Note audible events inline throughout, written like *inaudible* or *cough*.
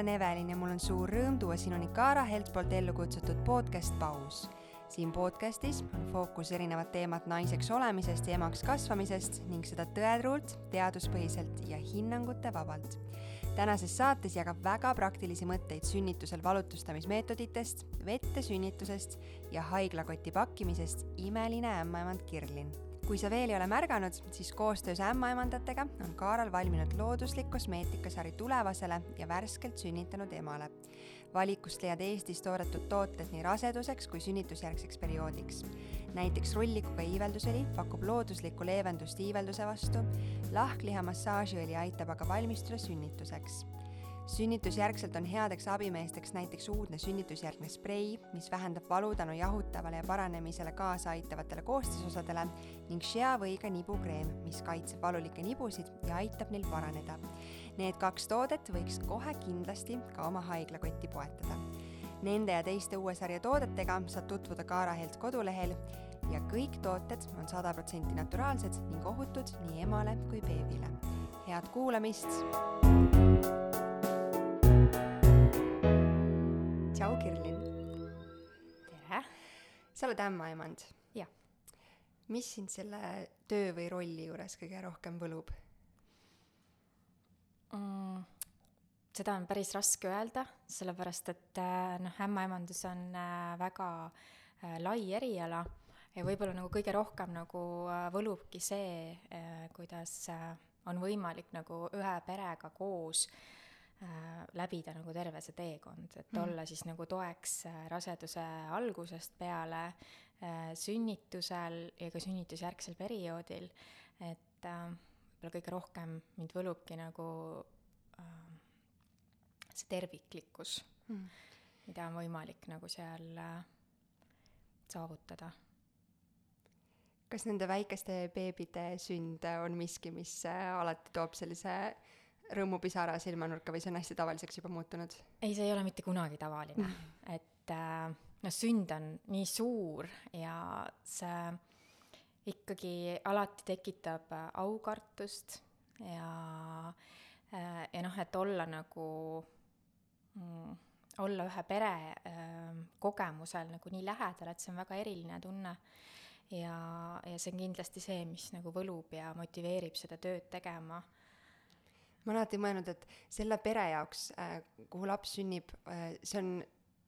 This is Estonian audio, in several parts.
olen Evelin ja mul on suur rõõm tuua sinuni Kaara Helt poolt ellu kutsutud podcast Paus. siin podcastis on fookus erinevad teemad naiseks olemisest ja emaks kasvamisest ning seda tõetruult, teaduspõhiselt ja hinnangute vabalt. tänases saates jagab väga praktilisi mõtteid sünnitusel valutustamismeetoditest, vette sünnitusest ja haiglakoti pakkimisest imeline ämmaemand Kirlin kui sa veel ei ole märganud, siis koostöös ämmaemandatega on Kaaral valminud looduslik kosmeetikasari tulevasele ja värskelt sünnitanud emale. valikust leiad Eestis toodetud tooted nii raseduseks kui sünnitusjärgseks perioodiks. näiteks rullikuga iiveldusõli pakub looduslikku leevendust iivelduse vastu, lahkliha massaažiõli aitab aga valmistuda sünnituseks sünnitusjärgselt on headeks abimeesteks näiteks uudne sünnitusjärgne sprei, mis vähendab valu tänu jahutavale ja paranemisele kaasa aitavatele koostisosadele ning Shea võiga nibukreem, mis kaitseb valulikke nibusid ja aitab neil paraneda. Need kaks toodet võiks kohe kindlasti ka oma haiglakotti poetada. Nende ja teiste uue sarja toodetega saad tutvuda Kaara Helt kodulehel ja kõik tooted on sada protsenti naturaalsed ning ohutud nii emale kui beebile. head kuulamist! Tšau, Kirlin! tere! sa oled ämmaemand. jah. mis sind selle töö või rolli juures kõige rohkem võlub mm,? seda on päris raske öelda, sellepärast et äh, noh, ämmaemandus on äh, väga äh, lai eriala ja võib-olla nagu kõige rohkem nagu võlubki see, kuidas on võimalik nagu ühe perega koos äh, Äh, läbida nagu terve see teekond, et mm. olla siis nagu toeks äh, raseduse algusest peale, äh, sünnitusel ja ka sünnitusjärgsel perioodil, et võib-olla kõige rohkem mind võlubki nagu see terviklikkus mm., mida on võimalik nagu seal saavutada kas nende väikeste beebide sünd on miski, mis alati toob sellise rõõmupisara silmanurka või see on hästi tavaliseks juba muutunud? ei, see ei ole mitte kunagi tavaline mm., et äh, noh, sünd on nii suur ja see ikkagi alati tekitab äh, aukartust ja äh,, ja noh, et olla nagu mm, olla ühe pere äh, kogemusel nagu nii lähedal, et see on väga eriline tunne. ja, ja see on kindlasti see, mis nagu võlub ja motiveerib seda tööd tegema ma olen alati mõelnud, et selle pere jaoks äh,, kuhu laps sünnib äh,, see on,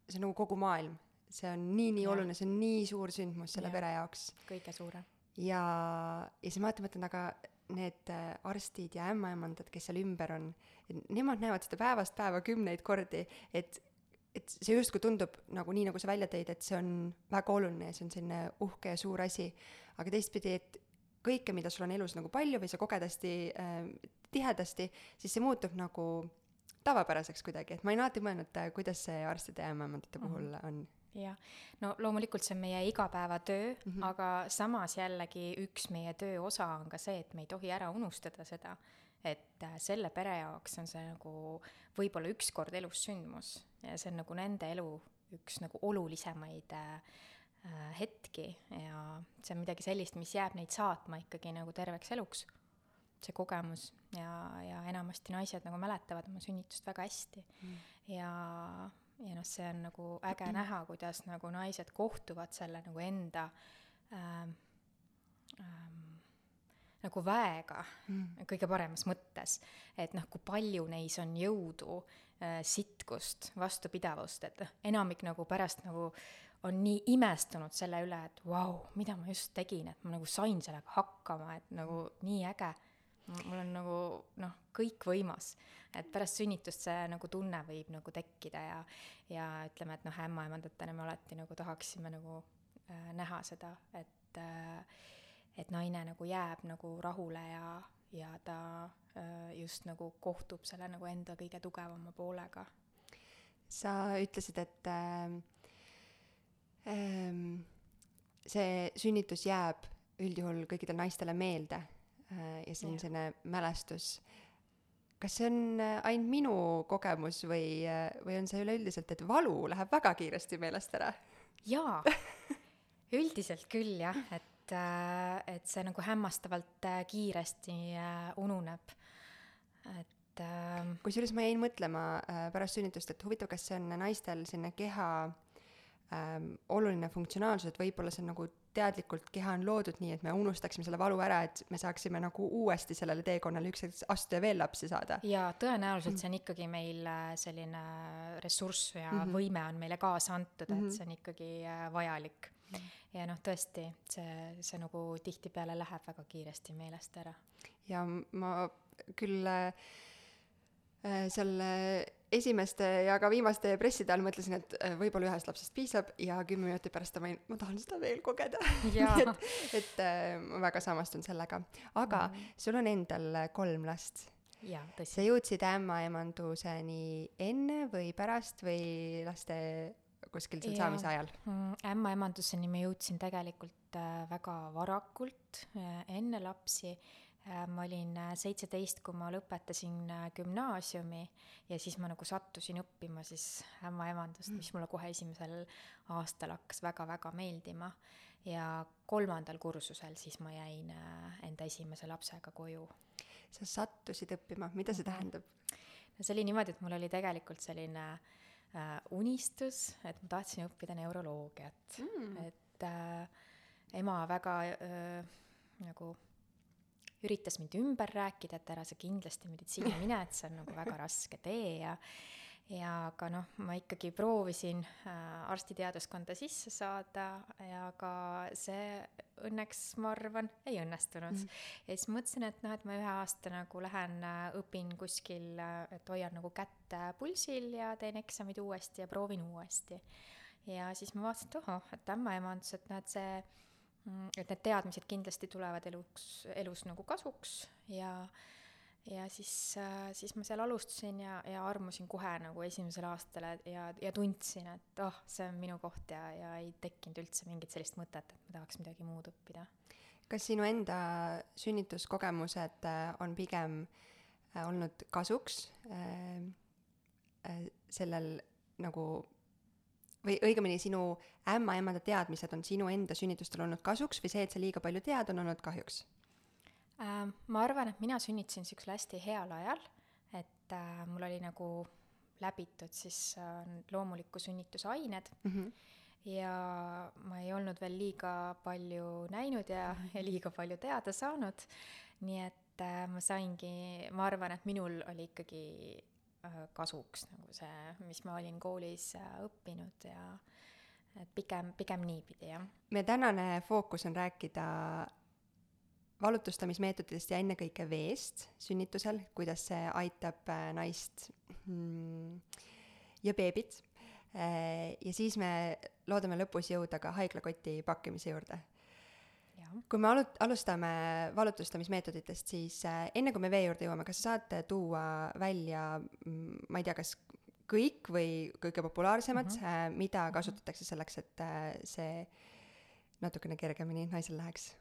see on nagu kogu maailm. see on nii-nii oluline, see on nii suur sündmus selle ja. pere jaoks. kõige suurem. ja, ja siis ma alati mõtlen, aga need äh, arstid ja ämmaemandad, kes seal ümber on, nemad näevad seda päevast päeva kümneid kordi, et et see justkui tundub nagu nii, nagu sa välja tõid, et see on väga oluline ja see on selline uhke ja suur asi, aga teistpidi, et kõike, mida sul on elus nagu palju või sa koged hästi äh, tihedasti, siis see muutub nagu tavapäraseks kuidagi, et ma olen alati mõelnud, äh, kuidas see arstide ja ämmaemandate mm -hmm. puhul on jah, no loomulikult see on meie igapäevatöö mm, -hmm. aga samas jällegi üks meie töö osa on ka see, et me ei tohi ära unustada seda, et äh, selle pere jaoks on see nagu võib-olla üks kord elus sündmus ja see on nagu nende elu üks nagu olulisemaid Äh, hetki ja see on midagi sellist, mis jääb neid saatma ikkagi nagu terveks eluks. See kogemus ja, ja enamasti naised nagu mäletavad oma sünnitust väga hästi mm. ja, ja noh, see on nagu äge mm. näha, kuidas nagu naised kohtuvad selle nagu enda ähm, ähm, nagu väega mm. kõige paremas mõttes. et noh, kui palju neis on jõudu äh,, sitkust, vastupidavust, et noh, enamik nagu pärast nagu on nii imestunud selle üle, et vau wow,, mida ma just tegin, et ma nagu sain sellega hakkama, et nagu nii äge. Mul on nagu noh, kõikvõimas, et pärast sünnitust see nagu tunne võib nagu tekkida ja, ja ütleme, et noh, ämmaemandatena me alati nagu tahaksime nagu äh, näha seda, et äh, et naine nagu jääb nagu rahule ja, ja ta äh, just nagu kohtub selle nagu enda kõige tugevama poolega. sa ütlesid, et äh Ehm, see sünnitus jääb üldjuhul kõikidele naistele meelde äh, ja see on selline mälestus. kas see on äh, ainult minu kogemus või, äh, või on see üleüldiselt, et valu läheb väga kiiresti meelest ära? jaa, üldiselt küll jah, et, et see nagu hämmastavalt kiiresti ununeb. et et äh, kusjuures ma jäin mõtlema äh, pärast sünnitust, et huvitav, kas see on naistel selline keha ähm, oluline funktsionaalsus, et võib-olla see on nagu teadlikult keha on loodud nii, et me unustaksime selle valu ära, et me saaksime nagu uuesti sellele teekonnale üks hetk astuda ja veel lapsi saada. ja tõenäoliselt see on ikkagi meil äh, selline ressurss ja mm -hmm. võime on meile kaasa antud, et -hmm. see on ikkagi äh, vajalik ja noh, tõesti, see, see nagu tihtipeale läheb väga kiiresti meelest ära. ja ma küll äh, Äh, seal esimeste ja ka viimaste presside all mõtlesin, et äh, võib-olla ühest lapsest piisab ja kümme minutit pärast ma olin, ma tahan seda veel kogeda *laughs* et, et äh, ma väga samastun sellega. aga mm. sul on endal kolm last. sa jõudsid ämmaemanduseni enne või pärast või laste kuskil seal saamise ajal mm,? ämmaemanduseni ma jõudsin tegelikult väga varakult, enne lapsi Äh, ma olin äh, seitseteist, kui ma lõpetasin äh, gümnaasiumi ja siis ma nagu sattusin õppima siis ämmaemandust, mis mulle kohe esimesel aastal hakkas väga-väga meeldima. ja kolmandal kursusel siis ma jäin enda esimese lapsega koju. sa sattusid õppima, mida see mhm. tähendab? no see oli niimoodi, et mul oli tegelikult selline äh, unistus, et ma tahtsin õppida neuroloogiat mm., et äh, ema väga äh, nagu üritas mind ümber rääkida, et ära sa kindlasti meditsiini mine, et see on nagu väga raske tee ja ja aga noh, ma ikkagi proovisin äh, arstiteaduskonda sisse saada ja ka see õnneks, ma arvan, ei õnnestunud mm. -hmm. ja siis mõtlesin, et noh, et ma ühe aasta nagu lähen äh, õpin kuskil, äh, et hoian nagu kätt pulsil ja teen eksamid uuesti ja proovin uuesti. ja siis ma vaatasin, et ohoh, et ämmaemandus, et noh, et see et need teadmised kindlasti tulevad eluks, elus nagu kasuks ja, ja siis, äh, siis ma seal alustasin ja, ja armusin kohe nagu esimesel aastal ja, ja tundsin, et oh, see on minu koht ja, ja ei tekkinud üldse mingit sellist mõtet, et ma tahaks midagi muud õppida. kas sinu enda sünnituskogemused äh, on pigem äh, olnud kasuks sellel nagu või õigemini sinu ämmaemade teadmised on sinu enda sünnitustel olnud kasuks või see, et sa liiga palju tead, on olnud kahjuks äh,? ma arvan, et mina sünnitasin niisugusel hästi heal ajal, et äh, mul oli nagu läbitud siis äh, loomuliku sünnituse ained mm. -hmm ja ma ei olnud veel liiga palju näinud ja, ja liiga palju teada saanud. nii et äh, ma saingi, ma arvan, et minul oli ikkagi kasuks nagu see, mis ma olin koolis äh, õppinud ja et pigem, pigem niipidi, jah. meie tänane fookus on rääkida valutustamismeetoditest ja ennekõike veest sünnitusel, kuidas see aitab äh, naist mm, ja beebit. ja siis me loodame lõpus jõuda ka haiglakoti pakkimise juurde kui me alu-, alustame valutustamismeetoditest, siis äh, enne kui me vee juurde jõuame, kas sa saad tuua välja, mm, ma ei tea, kas kõik või kõige populaarsemad mm, -hmm. äh, mida mhm. kasutatakse selleks, et äh, see natukene kergemini naisel läheks?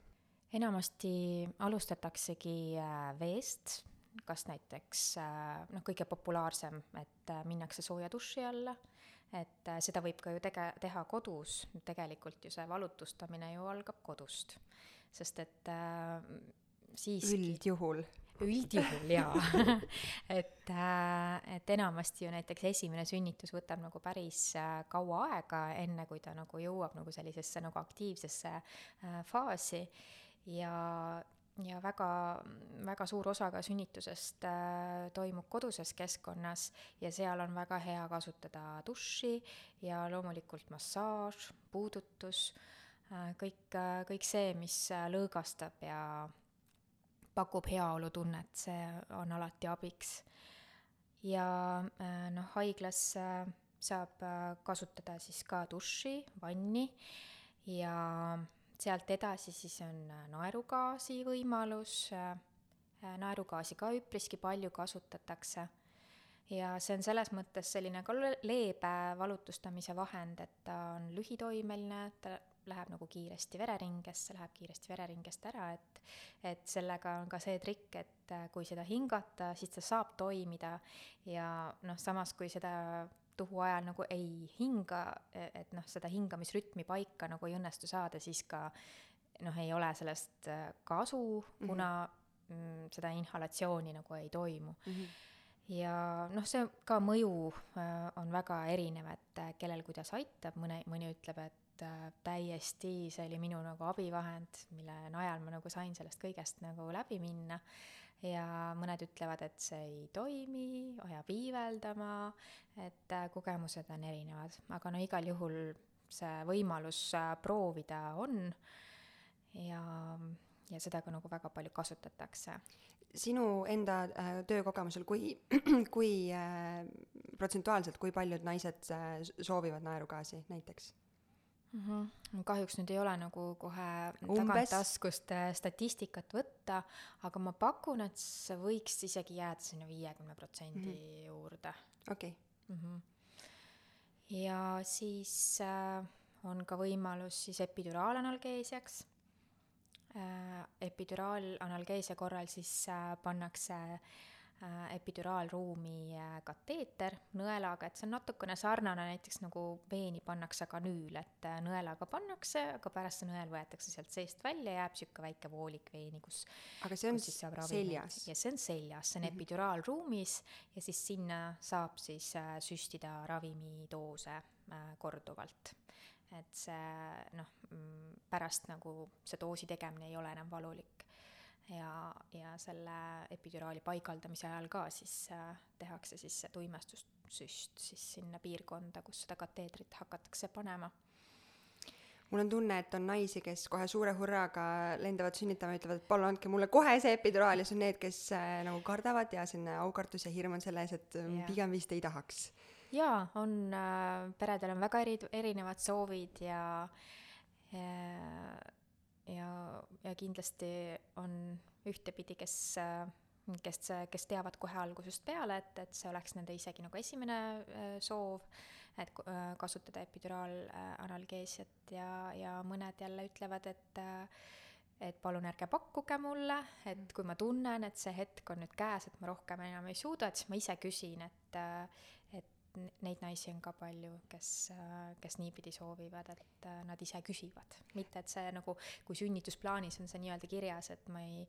enamasti alustataksegi äh, veest, kas näiteks äh, noh, kõige populaarsem, et äh, minnakse sooja duši alla et äh, seda võib ka ju tege-, teha kodus, tegelikult ju see valutustamine ju algab kodust. sest et äh, siiski üldjuhul. Üldjuhul jaa. *laughs* Et, äh, et enamasti ju näiteks esimene sünnitus võtab nagu päris äh, kaua aega, enne kui ta nagu jõuab nagu sellisesse nagu aktiivsesse äh, faasi. Ja ja väga, väga suur osa ka sünnitusest äh, toimub koduses keskkonnas ja seal on väga hea kasutada duši ja loomulikult massaaž, puudutus äh,, kõik äh,, kõik see, mis lõõgastab ja pakub heaolutunnet, see on alati abiks. ja noh, haiglas saab kasutada siis ka duši, vanni ja sealt edasi siis on äh, naerugaasi võimalus, äh, äh, naerugaasi ka üpriski palju kasutatakse. Ja see on selles mõttes selline ka leebe valutustamise vahend, et ta on lühitoimeline, ta läheb nagu kiiresti vereringesse, läheb kiiresti vereringest ära, et et sellega on ka see trikk, et kui seda hingata, siis ta saab toimida ja noh, samas kui seda tuhu ajal nagu ei hinga, et noh, seda hingamisrütmi paika nagu ei õnnestu saada, siis ka noh, ei ole sellest äh, kasu, kuna mm -hmm. seda inhalatsiooni nagu ei toimu mm. -hmm ja noh, see ka mõju äh, on väga erinev, et äh, kellel kuidas aitab, mõne, mõni ütleb, et täiesti see oli minu nagu abivahend, mille najal ma nagu sain sellest kõigest nagu läbi minna ja mõned ütlevad, et see ei toimi, ajab iiveldama, et kogemused on erinevad, aga no igal juhul see võimalus proovida on. Ja, ja seda ka nagu väga palju kasutatakse. Sinu enda äh, töökogemusel, kui, *clears throat* kui äh, protsentuaalselt, kui paljud naised äh, soovivad naerugaasi näiteks mm? -hmm. kahjuks nüüd ei ole nagu kohe tagantaskust äh, statistikat võtta, aga ma pakun, et see võiks isegi jääda sinna viiekümne protsendi mhm. juurde. okei. Mhm. ja siis äh, on ka võimalus siis epiduraalanalgeesiaks Äh, epiduraalanalgeesia korral siis äh, pannakse äh, epiduraalruumi kateeter nõelaga, et see on natukene sarnane näiteks nagu veeni pannakse kanüül, et nõelaga pannakse, aga pärast see nõel võetakse sealt seest välja, jääb niisugune väike voolik veeni, kus aga see on seljas? ja see on seljas, see on mm -hmm. epiduraalruumis ja siis sinna saab siis süstida ravimidoose korduvalt et see noh, mm, pärast nagu see doosi tegemine ei ole enam valulik. Ja, ja selle epiduraali paigaldamise ajal ka siis äh, tehakse siis see tuimestussüst siis sinna piirkonda, kus seda kateedrit hakatakse panema. Mul on tunne, et on naisi, kes kohe suure hurraaga lendavad sünnitama ütlevad, et palun andke mulle kohe see epiduraal. Ja siis on need, kes äh, nagu kardavad ja selline aukartus ja hirm on selle ees, et yeah. pigem vist ei tahaks. Jaa, on äh,, peredel on väga eri, erinevad soovid ja ja, ja, ja kindlasti on ühtepidi, kes äh, kes, kes teavad kohe algusest peale, et, et see oleks nende isegi nagu esimene äh, soov, et äh, kasutada epiduraalanalgeesiat ja, ja mõned jälle ütlevad, et et palun ärge pakkuge mulle, et kui ma tunnen, et see hetk on nüüd käes, et ma rohkem enam ei suuda, et siis ma ise küsin, et neid naisi on ka palju, kes, kes niipidi soovivad, et äh, nad ise küsivad, mitte et see nagu, kui sünnitusplaanis on see nii-öelda kirjas, et ma ei,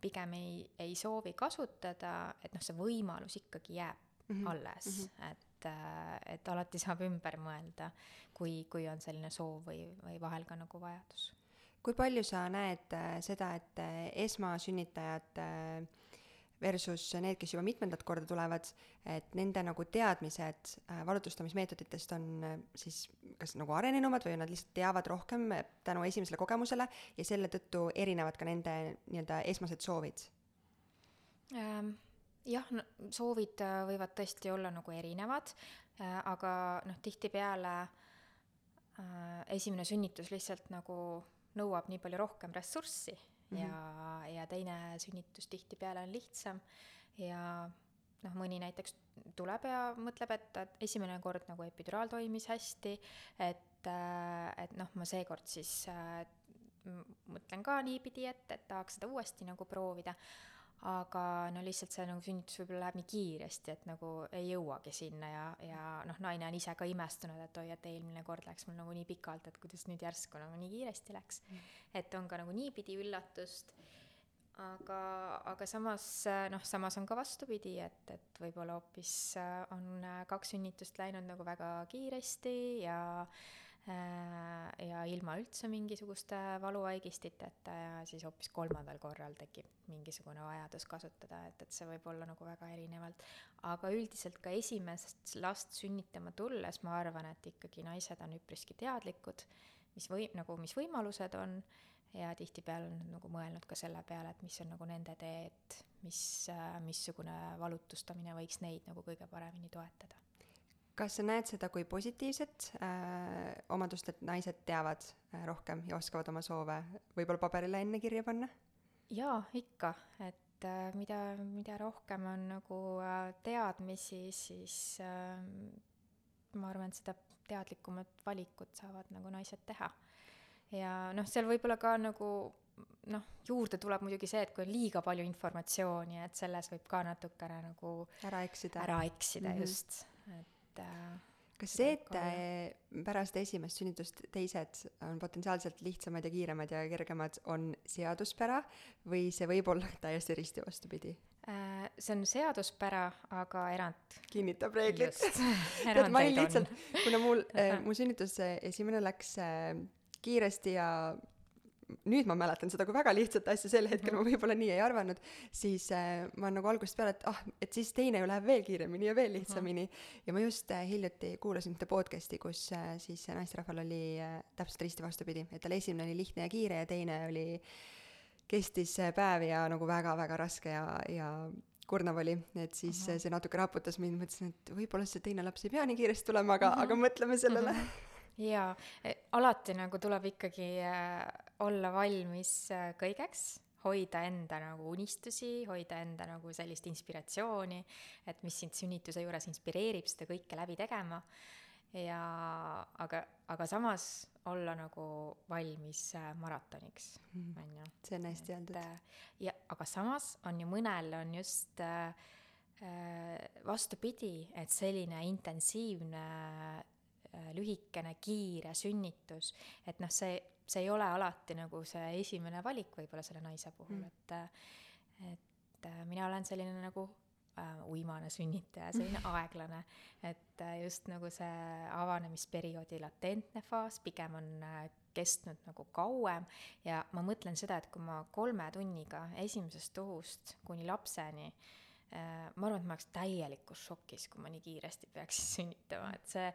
pigem ei, ei soovi kasutada, et noh, see võimalus ikkagi jääb mm -hmm. alles mm, -hmm. et, äh, et alati saab ümber mõelda, kui, kui on selline soov või, või vahel ka nagu vajadus. kui palju sa näed äh, seda, et esmasünnitajad äh, versus need, kes juba mitmendat korda tulevad, et nende nagu teadmised äh, valutustamismeetoditest on äh, siis kas nagu arenenumad või nad lihtsalt teavad rohkem äh, tänu esimesele kogemusele ja selle tõttu erinevad ka nende nii-öelda esmased soovid ähm,? jah no,, soovid võivad tõesti olla nagu erinevad äh,, aga noh, tihtipeale äh, esimene sünnitus lihtsalt nagu nõuab nii palju rohkem ressurssi mm -hmm. ja, ja teine sünnitus tihtipeale on lihtsam ja noh, mõni näiteks tuleb ja mõtleb, et, et esimene kord nagu epiduraal toimis hästi, et, et noh, ma seekord siis äh, mõtlen ka niipidi, et, et tahaks seda uuesti nagu proovida aga no lihtsalt see nagu sünnitus võib-olla läheb nii kiiresti, et nagu ei jõuagi sinna ja, ja noh, naine on ise ka imestunud, et oi, et eelmine kord läks mul nagu nii pikalt, et kuidas nüüd järsku nagu nii kiiresti läks. Mm.. et on ka nagu niipidi üllatust, aga, aga samas noh, samas on ka vastupidi, et, et võib-olla hoopis on kaks sünnitust läinud nagu väga kiiresti ja äh, Äh, ja ilma üldse mingisuguste valuvaigistiteta ja siis hoopis kolmandal korral tekib mingisugune vajadus kasutada, et, et see võib olla nagu väga erinevalt. aga üldiselt ka esimest last sünnitama tulles ma arvan, et ikkagi naised on üpriski teadlikud, mis või nagu, mis võimalused on ja tihtipeale on nad nagu mõelnud ka selle peale, et mis on nagu nende tee, et mis, missugune valutustamine võiks neid nagu kõige paremini toetada kas sa näed seda kui positiivset äh, omadust, et naised teavad äh, rohkem ja oskavad oma soove võib-olla paberile enne kirja panna? jaa, ikka, et äh, mida, mida rohkem on nagu äh, teadmisi, siis äh, ma arvan, et seda teadlikumat valikut saavad nagu naised teha. ja noh, seal võib-olla ka nagu noh, juurde tuleb muidugi see, et kui on liiga palju informatsiooni, et selles võib ka natukene nagu ära eksida. ära eksida mm, -hmm. just, et et äh, kas see, et äh, pärast esimest sünnitust teised on potentsiaalselt lihtsamad ja kiiremad ja kergemad, on seaduspära või see võib olla *laughs* täiesti risti vastupidi? Äh, see on seaduspära, aga erand. kinnitab reeglit. *laughs* tead, ma olin lihtsalt, kuna mul *laughs* mu sünnitus esimene läks kiiresti ja nüüd ma mäletan seda kui väga lihtsat asja, sel hetkel mm -hmm. ma võib-olla nii ei arvanud, siis äh, ma nagu algusest peale, et ah, et siis teine ju läheb veel kiiremini ja veel lihtsamini mm. -hmm. ja ma just äh, hiljuti kuulasin ühte podcast'i, kus äh, siis naisterahval oli äh, täpselt risti vastupidi, et tal esimene oli lihtne ja kiire ja teine oli, kestis äh, päev ja nagu väga-väga raske ja, ja kurnav oli, et siis uh -huh. see natuke raputas mind, mõtlesin, et võib-olla see teine laps ei pea nii kiiresti tulema, aga uh, -huh. aga mõtleme sellele uh. *laughs* -huh jaa, e, alati nagu tuleb ikkagi äh, olla valmis äh, kõigeks, hoida enda nagu unistusi, hoida enda nagu sellist inspiratsiooni, et mis sind sünnituse juures inspireerib seda kõike läbi tegema. ja aga, aga samas olla nagu valmis äh, maratoniks, mhm. on ju. see on hästi öeldud. ja, aga samas on ju mõnel on just äh, vastupidi, et selline intensiivne Äh, lühikene, kiire sünnitus, et noh, see, see ei ole alati nagu see esimene valik võib-olla selle naise puhul mm., et et äh, mina olen selline nagu äh, uimane sünnitaja, selline *laughs* aeglane, et äh, just nagu see avanemisperioodi latentne faas pigem on äh, kestnud nagu kauem. Ja ma mõtlen seda, et kui ma kolme tunniga esimesest tuhust kuni lapseni äh, ma arvan, et ma oleks täielikus šokis, kui ma nii kiiresti peaksin sünnitama, et see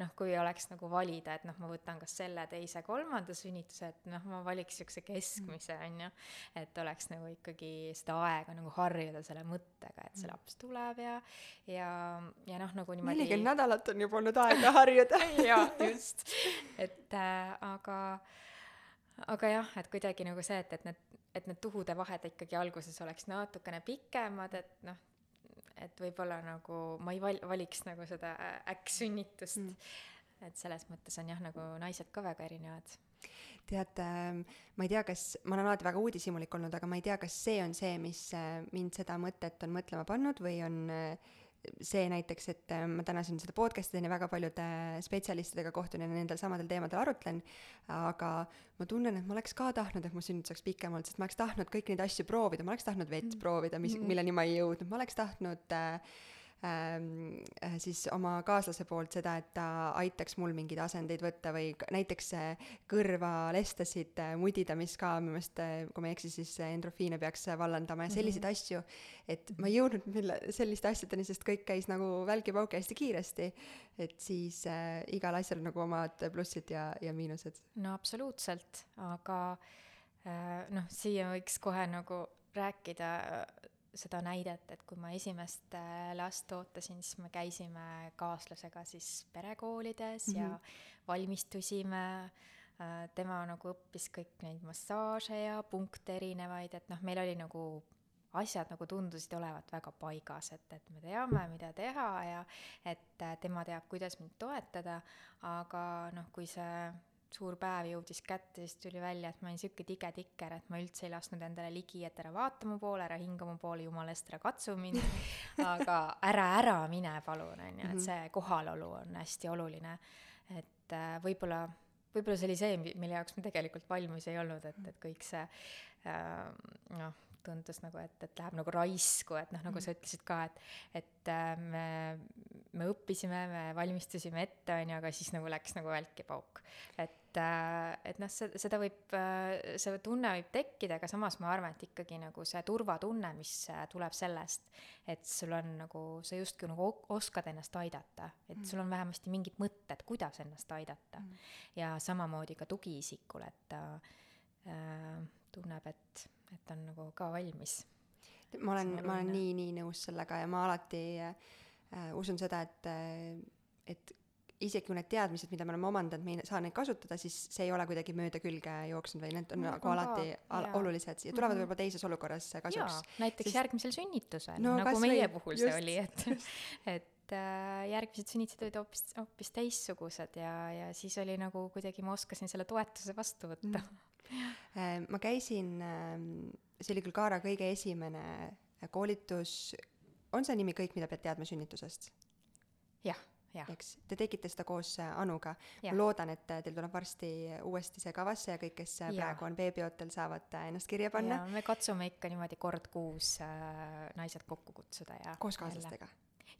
noh, kui oleks nagu valida, et noh, ma võtan kas selle, teise, kolmanda sünnituse, et noh, ma valiks niisuguse keskmise, mm. on ju, et oleks nagu ikkagi seda aega nagu harjuda selle mõttega, et see mm. laps tuleb ja, ja, ja noh, nagu niimoodi nelikümmend nädalat on juba olnud aega harjuda *laughs* jaa, just. et äh, aga, aga jah, et kuidagi nagu see, et, et need, et need tuhude vahed ikkagi alguses oleks natukene pikemad, et noh, et võib-olla nagu ma ei val-, valiks nagu seda äkksünnitust. Mm.. et selles mõttes on jah, nagu naised ka väga erinevad. Tead, ma ei tea, kas, ma olen alati väga uudishimulik olnud, aga ma ei tea, kas see on see, mis äh, mind seda mõtet on mõtlema pannud või on äh, see näiteks, et äh, ma täna siin seda podcast'i teen ja väga paljude spetsialistidega kohtun ja nendel samadel teemadel arutlen, aga ma tunnen, et ma oleks ka tahtnud, et mu sünnitus oleks pikem olnud, sest ma oleks tahtnud kõiki neid asju proovida, ma oleks tahtnud vett mm. proovida, mis, mm. milleni ma ei jõudnud, ma oleks tahtnud äh, äh, siis oma kaaslase poolt seda, et ta aitaks mul mingeid asendeid võtta või näiteks kõrvalestasid äh, mudida, mis ka minu meelest, äh, kui ma ei eksi, siis endrofiine peaks vallandama ja selliseid mm -hmm. asju. et ma ei jõudnud mille, selliste asjadeni, sest kõik käis nagu välgi-paugi hästi kiiresti. et siis äh, igal asjal nagu omad plussid ja, ja miinused. no absoluutselt, aga äh, noh, siia võiks kohe nagu rääkida seda näidet, et kui ma esimest äh, last ootasin, siis me käisime kaaslasega siis perekoolides mm -hmm. ja mhm. valmistusime äh, tema nagu õppis kõik neid massaaže ja punkte erinevaid, et noh, meil oli nagu asjad nagu tundusid olevat väga paigas, et, et me teame, mida teha ja et äh, tema teab, kuidas mind toetada, aga noh, kui see suur päev jõudis kätte, siis tuli välja, et ma olin sihuke tige tikker, et ma üldse ei lasknud endale ligi, et ära vaata mu poole, ära hinga mu poole, jumala eest ära katsu mind. *laughs* aga ära, ära mine palun, on ju, et mhm. see kohalolu on hästi oluline. et äh, võib-olla, võib-olla see oli see, mille jaoks ma tegelikult valmis ei olnud, et, et kõik see äh, noh tundus nagu, et, et läheb nagu raisku, et noh, nagu mm. sa ütlesid ka, et, et äh, me, me õppisime, me valmistusime ette, on ju, aga siis nagu läks nagu välk ja pauk. et, et noh, see, seda võib, äh, see tunne võib tekkida, aga samas ma arvan, et ikkagi nagu see turvatunne, mis tuleb sellest, et sul on nagu, sa justkui nagu oskad ennast aidata, et mm. sul on vähemasti mingid mõtted, kuidas ennast aidata mm.. ja samamoodi ka tugiisikul, et ta äh, tunneb, et et ta on nagu ka valmis. ma olen, ma olen nii, nii nõus sellega ja ma alati äh, usun seda, et, äh, et isegi kui need teadmised, mida me oleme omandanud, me ei saa neid kasutada, siis see ei ole kuidagi mööda külge jooksnud või need on no, nagu alati al olulised ja tulevad mm -hmm. võib-olla teises olukorras kasuks. näiteks siis... järgmisel sünnitusel no,, nagu meie või, puhul just, see oli, et, et äh, järgmised sünnitused olid hoopis, hoopis teistsugused ja, ja siis oli nagu kuidagi ma oskasin selle toetuse vastu võtta mm Äh, ma käisin, ähm, see oli küll Kaara kõige esimene äh, koolitus, on see nimi kõik, mida pead teadma sünnitusest? jah. Eks, te tegite seda koos äh, Anuga. Ma loodan, et äh, teil tuleb varsti uuesti see kavasse ja kõik, kes äh, Jaa. praegu on beebiootel, saavad ennast kirja panna ja me katsume ikka niimoodi kord kuus äh, naised kokku kutsuda ja koos kaaslastega.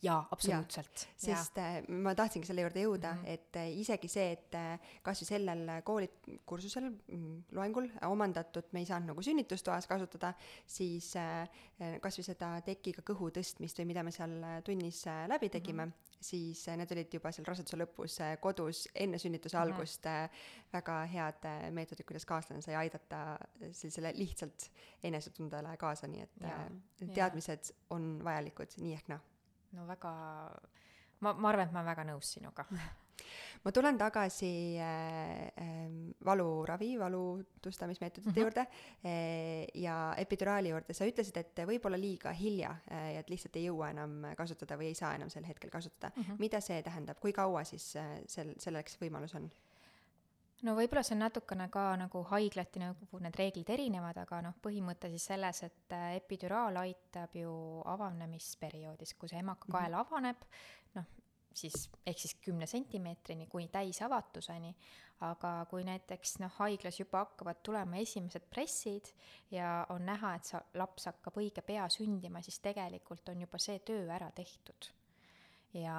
jaa, absoluutselt. sest äh, ma tahtsingi selle juurde jõuda mm, Mhm. -hmm. et isegi see, et kas või sellel koolikursusel mm, loengul omandatud me ei saanud nagu sünnitustoas kasutada, siis kas või seda tekiga kõhu tõstmist või mida me seal tunnis läbi tegime mm, -hmm. Siis äh, need olid juba seal raseduse lõpus äh, kodus enne sünnituse Mhm. algust äh, väga head meetodid, kuidas kaaslane sai aidata sellisele lihtsalt enesetundele kaasa, nii et jaa. teadmised on vajalikud nii ehk naa no väga, ma, ma arvan, et ma olen väga nõus sinuga. *laughs* ma tulen tagasi äh, äh, valuravi, valutustamismeetodite mm. -hmm. juurde äh, ja epiduraali juurde. sa ütlesid, et võib-olla liiga hilja äh, ja et lihtsalt ei jõua enam kasutada või ei saa enam sel hetkel kasutada mm. -hmm. mida see tähendab, kui kaua siis äh, sel, selleks võimalus on? no võib-olla see on natukene ka nagu haiglati nagu need reeglid erinevad, aga noh, põhimõte siis selles, et äh, epiduraal aitab ju avanemisperioodis, kui see emakakael mm -hmm. avaneb, noh, siis ehk siis kümne sentimeetrini kuni täisavatuseni, aga kui näiteks noh, haiglas juba hakkavad tulema esimesed pressid ja on näha, et sa, laps hakkab õige pea sündima, siis tegelikult on juba see töö ära tehtud. ja,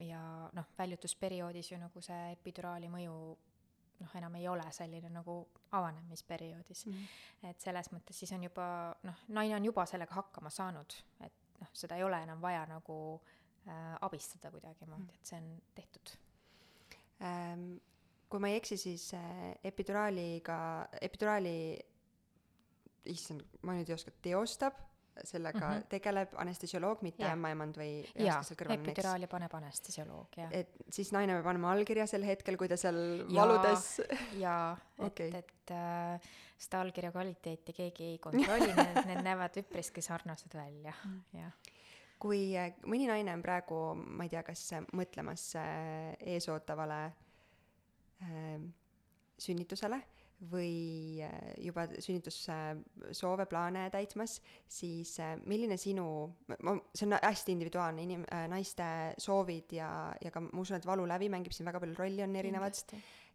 ja noh, väljutusperioodis ju nagu see epiduraali mõju noh, enam ei ole selline nagu avanemisperioodis mm. -hmm. et selles mõttes siis on juba noh, naine on juba sellega hakkama saanud, et noh, seda ei ole enam vaja nagu äh, abistada kuidagimoodi, et see on tehtud. Ähm, kui ma ei eksi, siis äh, epiduraaliga, epiduraali, issand, ma nüüd ei oska, teostab, sellega mm. -hmm. tegeleb anestesioloog, mitte ämmaemand või jaa, epiduraali paneb anestesioloog, jah. et siis naine peab andma allkirja sel hetkel, kui ta seal Jaa. valudes jaa, *laughs* et okay., et äh, seda allkirja kvaliteeti keegi ei kontrolli need, need näevad üpriski sarnased välja, jah. Kui äh, mõni naine on praegu, ma ei tea, kas mõtlemas äh, eesootavale äh, sünnitusele või äh, juba sünnitussoove, plaane täitmas, siis milline sinu, ma, see on hästi individuaalne, inim- naiste soovid ja, ja ka ma usun, et valulävi mängib siin väga palju rolli, on erinevad,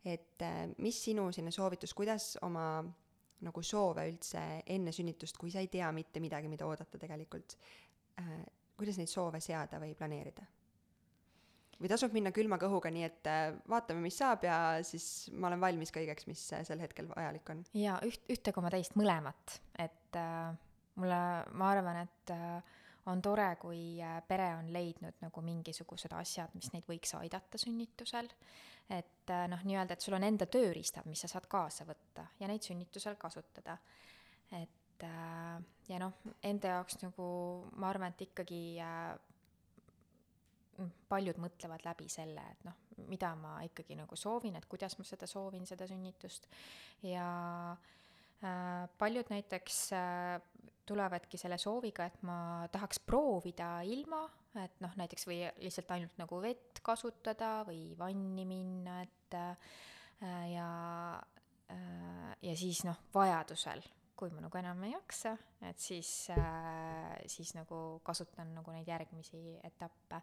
et mis sinu selline soovitus, kuidas oma nagu soove üldse enne sünnitust, kui sa ei tea mitte midagi, mida oodata tegelikult kuidas neid soove seada või planeerida? või tasub minna külma kõhuga, nii et äh, vaatame, mis saab ja siis ma olen valmis kõigeks, mis äh, sel hetkel vajalik on. jaa, üht, ühte koma teist mõlemat, et äh, mulle, ma arvan, et äh, on tore, kui äh, pere on leidnud nagu mingisugused asjad, mis neid võiks aidata sünnitusel. et noh, nii-öelda, et sul on enda tööriistad, mis sa saad kaasa võtta ja neid sünnitusel kasutada. et äh, ja noh, enda jaoks nagu ma arvan, et ikkagi äh, paljud mõtlevad läbi selle, et noh, mida ma ikkagi nagu soovin, et kuidas ma seda soovin, seda sünnitust. Ja äh, paljud näiteks äh, tulevadki selle sooviga, et ma tahaks proovida ilma, et noh, näiteks või lihtsalt ainult nagu vett kasutada või vanni minna, et äh, ja äh, ja siis noh, vajadusel, kui ma nagu enam ei jaksa, et siis äh,, siis nagu kasutan nagu neid järgmisi etappe.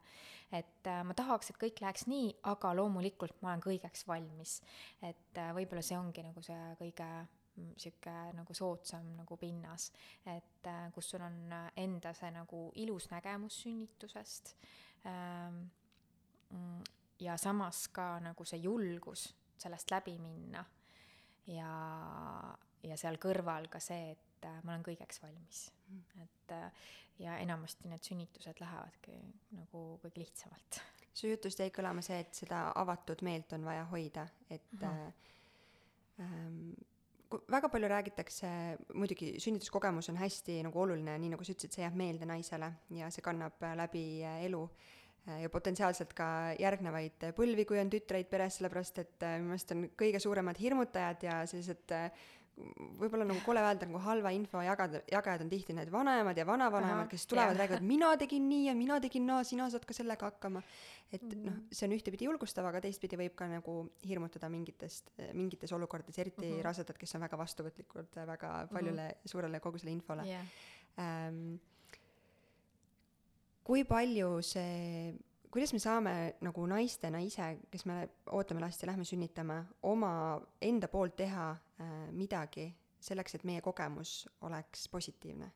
et äh, ma tahaks, et kõik läheks nii, aga loomulikult ma olen kõigeks valmis. et äh, võib-olla see ongi nagu see kõige mm, sihuke nagu soodsam nagu pinnas, et äh, kus sul on enda see nagu ilus nägemus sünnitusest ähm, mm, ja samas ka nagu see julgus sellest läbi minna ja, ja seal kõrval ka see, et äh, ma olen kõigeks valmis mm.. et äh, ja enamasti need sünnitused lähevadki nagu kõige lihtsamalt. su jutust jäi kõlama see, et seda avatud meelt on vaja hoida, et Mhm. äh, ähm, väga palju räägitakse, muidugi sünnituskogemus on hästi nagu oluline, nii nagu sa ütlesid, see jääb meelde naisele ja see kannab läbi äh, elu ja potentsiaalselt ka järgnevaid põlvi, kui on tütreid peres, sellepärast et minu meelest on kõige suuremad hirmutajad ja sellised võib-olla nagu kole öelda, nagu halva info jagada, jagajad on tihti need vanaemad ja vanavanemad, kes tulevad, räägivad, mina tegin nii ja mina tegin naa, sina saad ka sellega hakkama. et Mhm. noh, see on ühtepidi julgustav, aga teistpidi võib ka nagu hirmutada mingitest, mingites olukordades, eriti Mhm. rasedad, kes on väga vastuvõtlikud väga paljule suurele kogusele infole jah, ähm, kui palju see, kuidas me saame nagu naistena ise, kes me ootame last ja lähme sünnitama, oma enda poolt teha äh, midagi selleks, et meie kogemus oleks positiivne?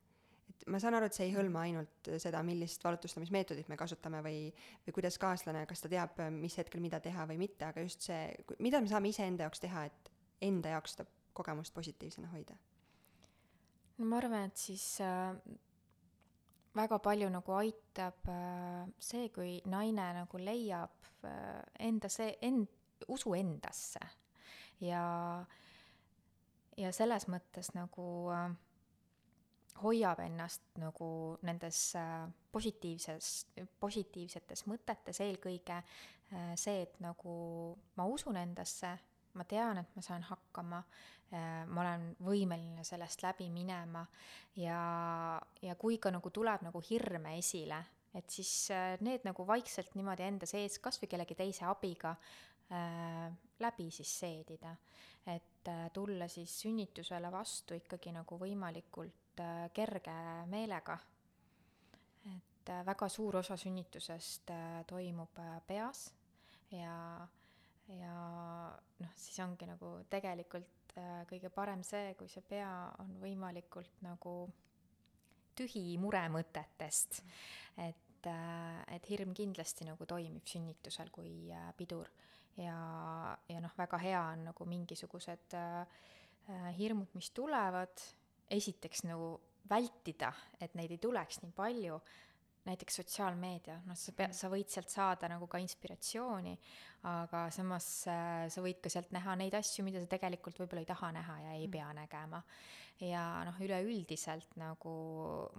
et ma saan aru, et see ei hõlma ainult seda, millist valutustamismeetodit me kasutame või, või kuidas kaaslane, kas ta teab, mis hetkel mida teha või mitte, aga just see, mida me saame iseenda jaoks teha, et enda jaoks seda kogemust positiivsena hoida? no ma arvan, et siis äh, väga palju nagu aitab äh, see, kui naine nagu leiab äh, enda see, end-, usu endasse. Ja, ja selles mõttes nagu äh, hoiab ennast nagu nendes positiivses, positiivsetes mõtetes eelkõige see, et nagu ma usun endasse, ma tean, et ma saan hakkama, äh, ma olen võimeline sellest läbi minema ja, ja kui ka nagu tuleb nagu hirme esile, et siis äh, need nagu vaikselt niimoodi enda sees kas või kellegi teise abiga äh, läbi siis seedida. et äh, tulla siis sünnitusele vastu ikkagi nagu võimalikult äh, kerge meelega. et äh, väga suur osa sünnitusest toimub peas ja ja noh, siis ongi nagu tegelikult äh, kõige parem see, kui see pea on võimalikult nagu tühi muremõtetest. et äh,, et hirm kindlasti nagu toimib sünnitusel kui äh, pidur. Ja, ja noh, väga hea on nagu mingisugused äh, äh hirmud, mis tulevad, esiteks nagu vältida, et neid ei tuleks nii palju näiteks sotsiaalmeedia, noh, sa pea-, sa võid sealt saada nagu ka inspiratsiooni, aga samas äh, sa võid ka sealt näha neid asju, mida sa tegelikult võib-olla ei taha näha ja ei mm. pea nägema. ja noh, üleüldiselt nagu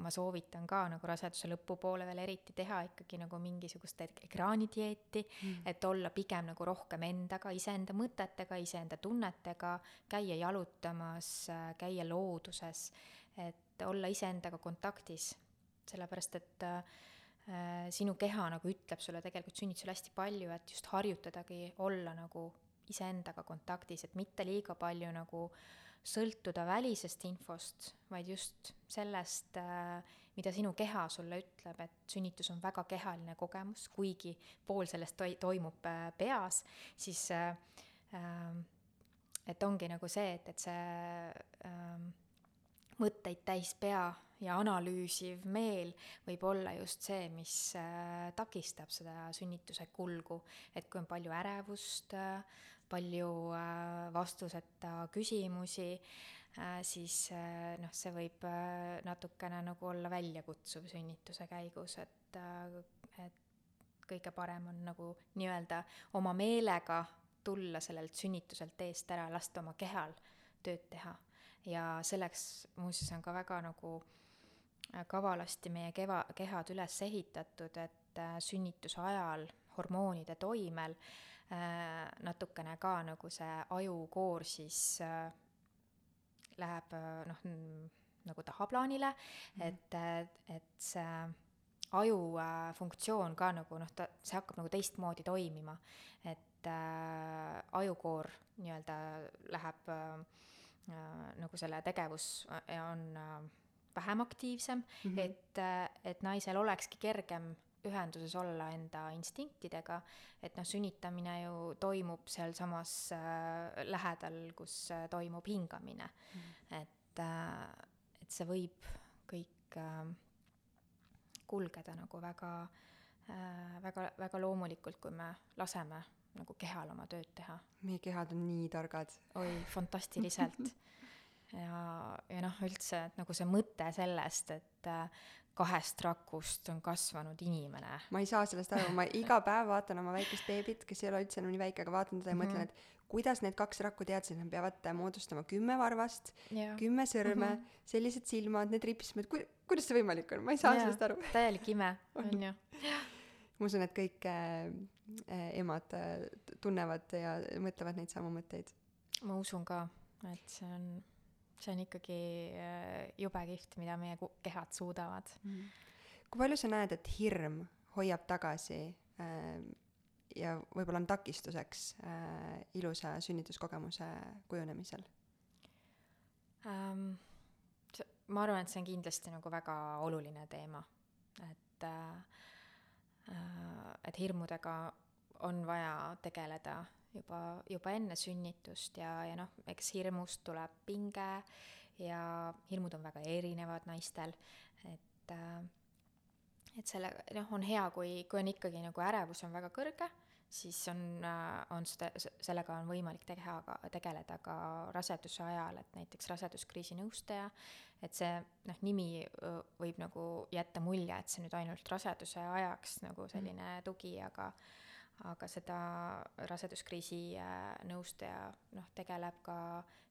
ma soovitan ka nagu raseduse lõpupoole veel eriti teha ikkagi nagu mingisugust ekraanidieeti mm., et olla pigem nagu rohkem endaga, iseenda mõtetega, iseenda tunnetega, käia jalutamas, käia looduses, et olla iseendaga kontaktis sellepärast et äh, sinu keha nagu ütleb sulle tegelikult sünnitusel hästi palju, et just harjutadagi olla nagu iseendaga kontaktis, et mitte liiga palju nagu sõltuda välisest infost, vaid just sellest äh,, mida sinu keha sulle ütleb, et sünnitus on väga kehaline kogemus, kuigi pool sellest toi-, toimub äh, peas, siis et ongi nagu see, et, et see mõtteid täis pea ja analüüsiv meel võib olla just see, mis äh, takistab seda sünnituse kulgu, et kui on palju ärevust, äh, palju äh, vastuseta küsimusi, siis noh, see võib natukene nagu olla väljakutsuv sünnituse käigus, et, et kõige parem on nagu nii-öelda oma meelega tulla sellelt sünnituselt eest ära, lasta oma kehal tööd teha. Ja selleks muuseas on ka väga nagu äh, kavalasti meie keva, kehad üles ehitatud, et äh, sünnituse ajal hormoonide toimel äh, natukene ka nagu see ajukoor siis äh, läheb noh, nagu tahaplaanile mm, -hmm. et, et see aju funktsioon ka nagu noh, ta, see hakkab nagu teistmoodi toimima. et ajukoor nii-öelda läheb äh, nagu selle tegevus on äh, vähem aktiivsem mm, -hmm. et, et naisel olekski kergem ühenduses olla enda instinktidega, et noh, sünnitamine ju toimub sealsamas äh, lähedal, kus äh, toimub hingamine mm. -hmm. et äh,, et see võib kõik äh, kulgeda nagu väga äh,, väga, väga loomulikult, kui me laseme nagu kehal oma tööd teha. meie kehad on nii targad. oi, fantastiliselt *laughs* ja, ja noh, üldse, et nagu see mõte sellest, et äh, kahest rakust on kasvanud inimene. ma ei saa sellest aru, ma iga *laughs* päev vaatan oma väikest beebit, kes ei ole üldse enam nii väike, aga vaatan teda ja mm -hmm. mõtlen, et kuidas need kaks rakku teadsid, nad peavad moodustama kümme varvast, kümme sõrme mm, -hmm. sellised silmad, need ripsmed, ku-, kuidas see võimalik on, ma ei saa ja, sellest aru. täielik ime, *laughs* on ju. Ma usun, et kõik äh, äh, emad äh, tunnevad ja mõtlevad neid samu mõtteid. ma usun ka, et see on see on ikkagi jube kihvt, mida meie kehad suudavad mm.. kui palju sa näed, et hirm hoiab tagasi ja võib-olla on takistuseks ilusa sünnituskogemuse kujunemisel um,? ma arvan, et see on kindlasti nagu väga oluline teema, et äh, et hirmudega on vaja tegeleda juba, juba enne sünnitust ja, ja noh, eks hirmust tuleb pinge ja hirmud on väga erinevad naistel, et äh, et selle, noh, on hea, kui, kui on ikkagi nagu ärevus on väga kõrge, siis on, äh, on seda, sellega on võimalik teha tegeleda ka raseduse ajal, et näiteks raseduskriisi nõustaja, et see noh, nimi võib nagu jätta mulje, et see nüüd ainult raseduse ajaks nagu selline tugi, aga aga seda raseduskriisi äh, nõustaja noh, tegeleb ka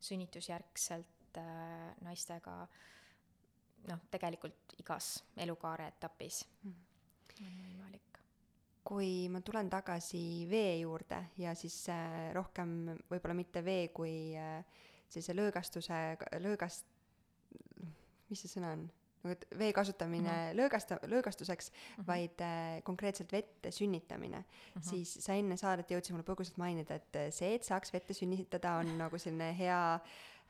sünnitusjärgselt äh, naistega noh, tegelikult igas elukaare etapis mm. on võimalik. Kui ma tulen tagasi vee juurde ja siis äh, rohkem võib-olla mitte vee kui äh, sellise löögastuse, löögast, mis see sõna on? nagu et vee kasutamine mm -hmm. löögasta-, löögastuseks mm, -hmm. vaid äh, konkreetselt vette sünnitamine mm, -hmm. siis sa enne saadet jõudsid mulle põgusalt mainida, et äh, see, et saaks vette sünnitada, on *laughs* nagu selline hea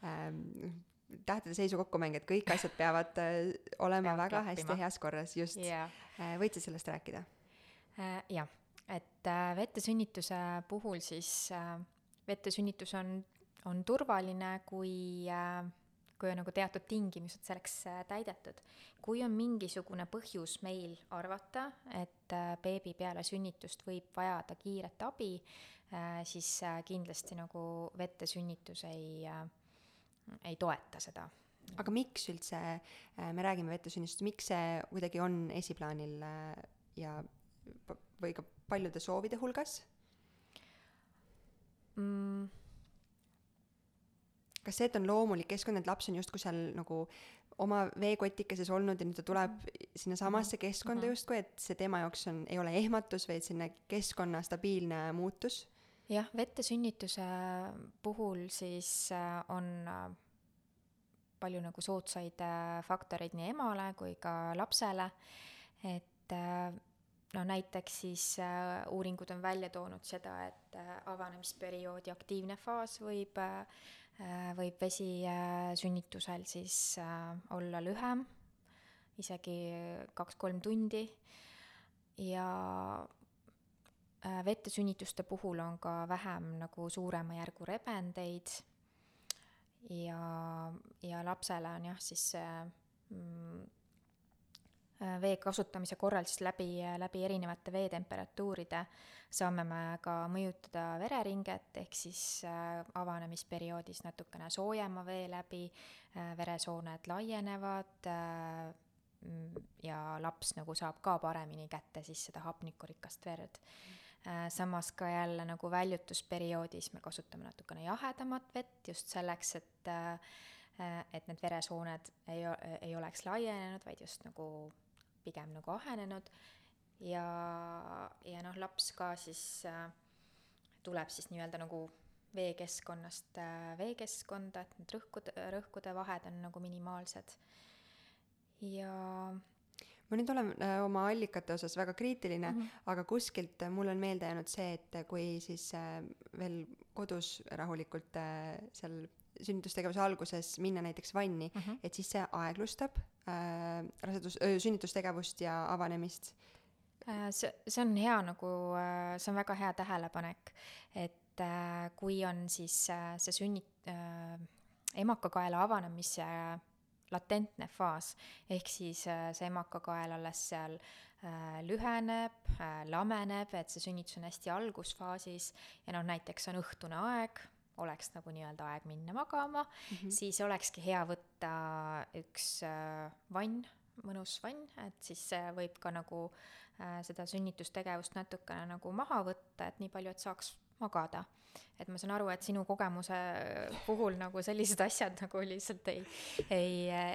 ähm, tähtede seisu kokkumäng, et kõik asjad peavad äh, olema Peab väga klappima. hästi heas korras, just yeah.. Äh, võid sa sellest rääkida? Jah, et äh, vettesünnituse puhul siis äh, vettesünnitus on, on turvaline, kui äh, kui on nagu teatud tingimused selleks äh, täidetud. kui on mingisugune põhjus meil arvata, et äh, beebi peale sünnitust võib vajada kiiret abi, äh, siis kindlasti nagu vettesünnitus ei, ei toeta seda. aga miks üldse me räägime vettesünnitusest, miks see kuidagi on esiplaanil ja või ka paljude soovide hulgas mm.? kas see, et on loomulik keskkond, et laps on justkui seal nagu oma veekotikeses olnud ja nüüd ta tuleb sinnasamasse mhm. keskkonda mm -hmm. justkui, et see tema jaoks on, ei ole ehmatus, vaid selline keskkonna stabiilne muutus? jah, vettesünnituse puhul siis äh, on äh, palju nagu soodsaid äh, faktoreid nii emale kui ka lapsele, et no näiteks siis uuringud on välja toonud seda, et avanemisperioodi aktiivne faas võib Äh, võib vesi äh, sünnitusel siis äh, olla lühem, isegi kaks-kolm tundi. Ja vettesünnituste puhul on ka vähem nagu suurema järgu rebendeid. Ja, ja lapsele on jah, siis see mm, Äh, vee kasutamise korral siis läbi, läbi erinevate veetemperatuuride saame me ka mõjutada vereringet, ehk siis äh, avanemisperioodis natukene soojema vee läbi äh, veresooned laienevad mm, ja laps nagu saab ka paremini kätte siis seda hapnikurikast verd. samas ka jälle nagu väljutusperioodis me kasutame natukene jahedamat vett just selleks, et et need veresooned ei, ei oleks laienenud, vaid just nagu pigem nagu ahenenud ja, ja noh, laps ka siis äh, tuleb siis nii-öelda nagu veekeskkonnast äh, veekeskkonda, et need rõhkude, rõhkude vahed on nagu minimaalsed. ja ma nüüd olen äh, oma allikate osas väga kriitiline mm, -hmm. aga kuskilt äh, mulle on meelde jäänud see, et kui siis äh, veel kodus rahulikult äh, seal sünnitustegevuse alguses minna näiteks vanni mm, -hmm. et siis see aeglustab äh, rasedus, sünnitustegevust ja avanemist? Äh, see, see on hea nagu, äh, see on väga hea tähelepanek, et äh, kui on siis see sünni-, emakakaela avanemise latentne faas, ehk siis see emakakael alles seal lüheneb, lameneb, et see sünnitus on hästi algusfaasis ja noh, näiteks on õhtune aeg oleks nagu nii-öelda aeg minna magama mm, -hmm. siis olekski hea võtta üks äh, vann, mõnus vann, et siis see võib ka nagu äh, seda sünnitustegevust natukene nagu maha võtta, et nii palju, et saaks magada et ma saan aru, et sinu kogemuse puhul nagu sellised asjad nagu lihtsalt ei, ei,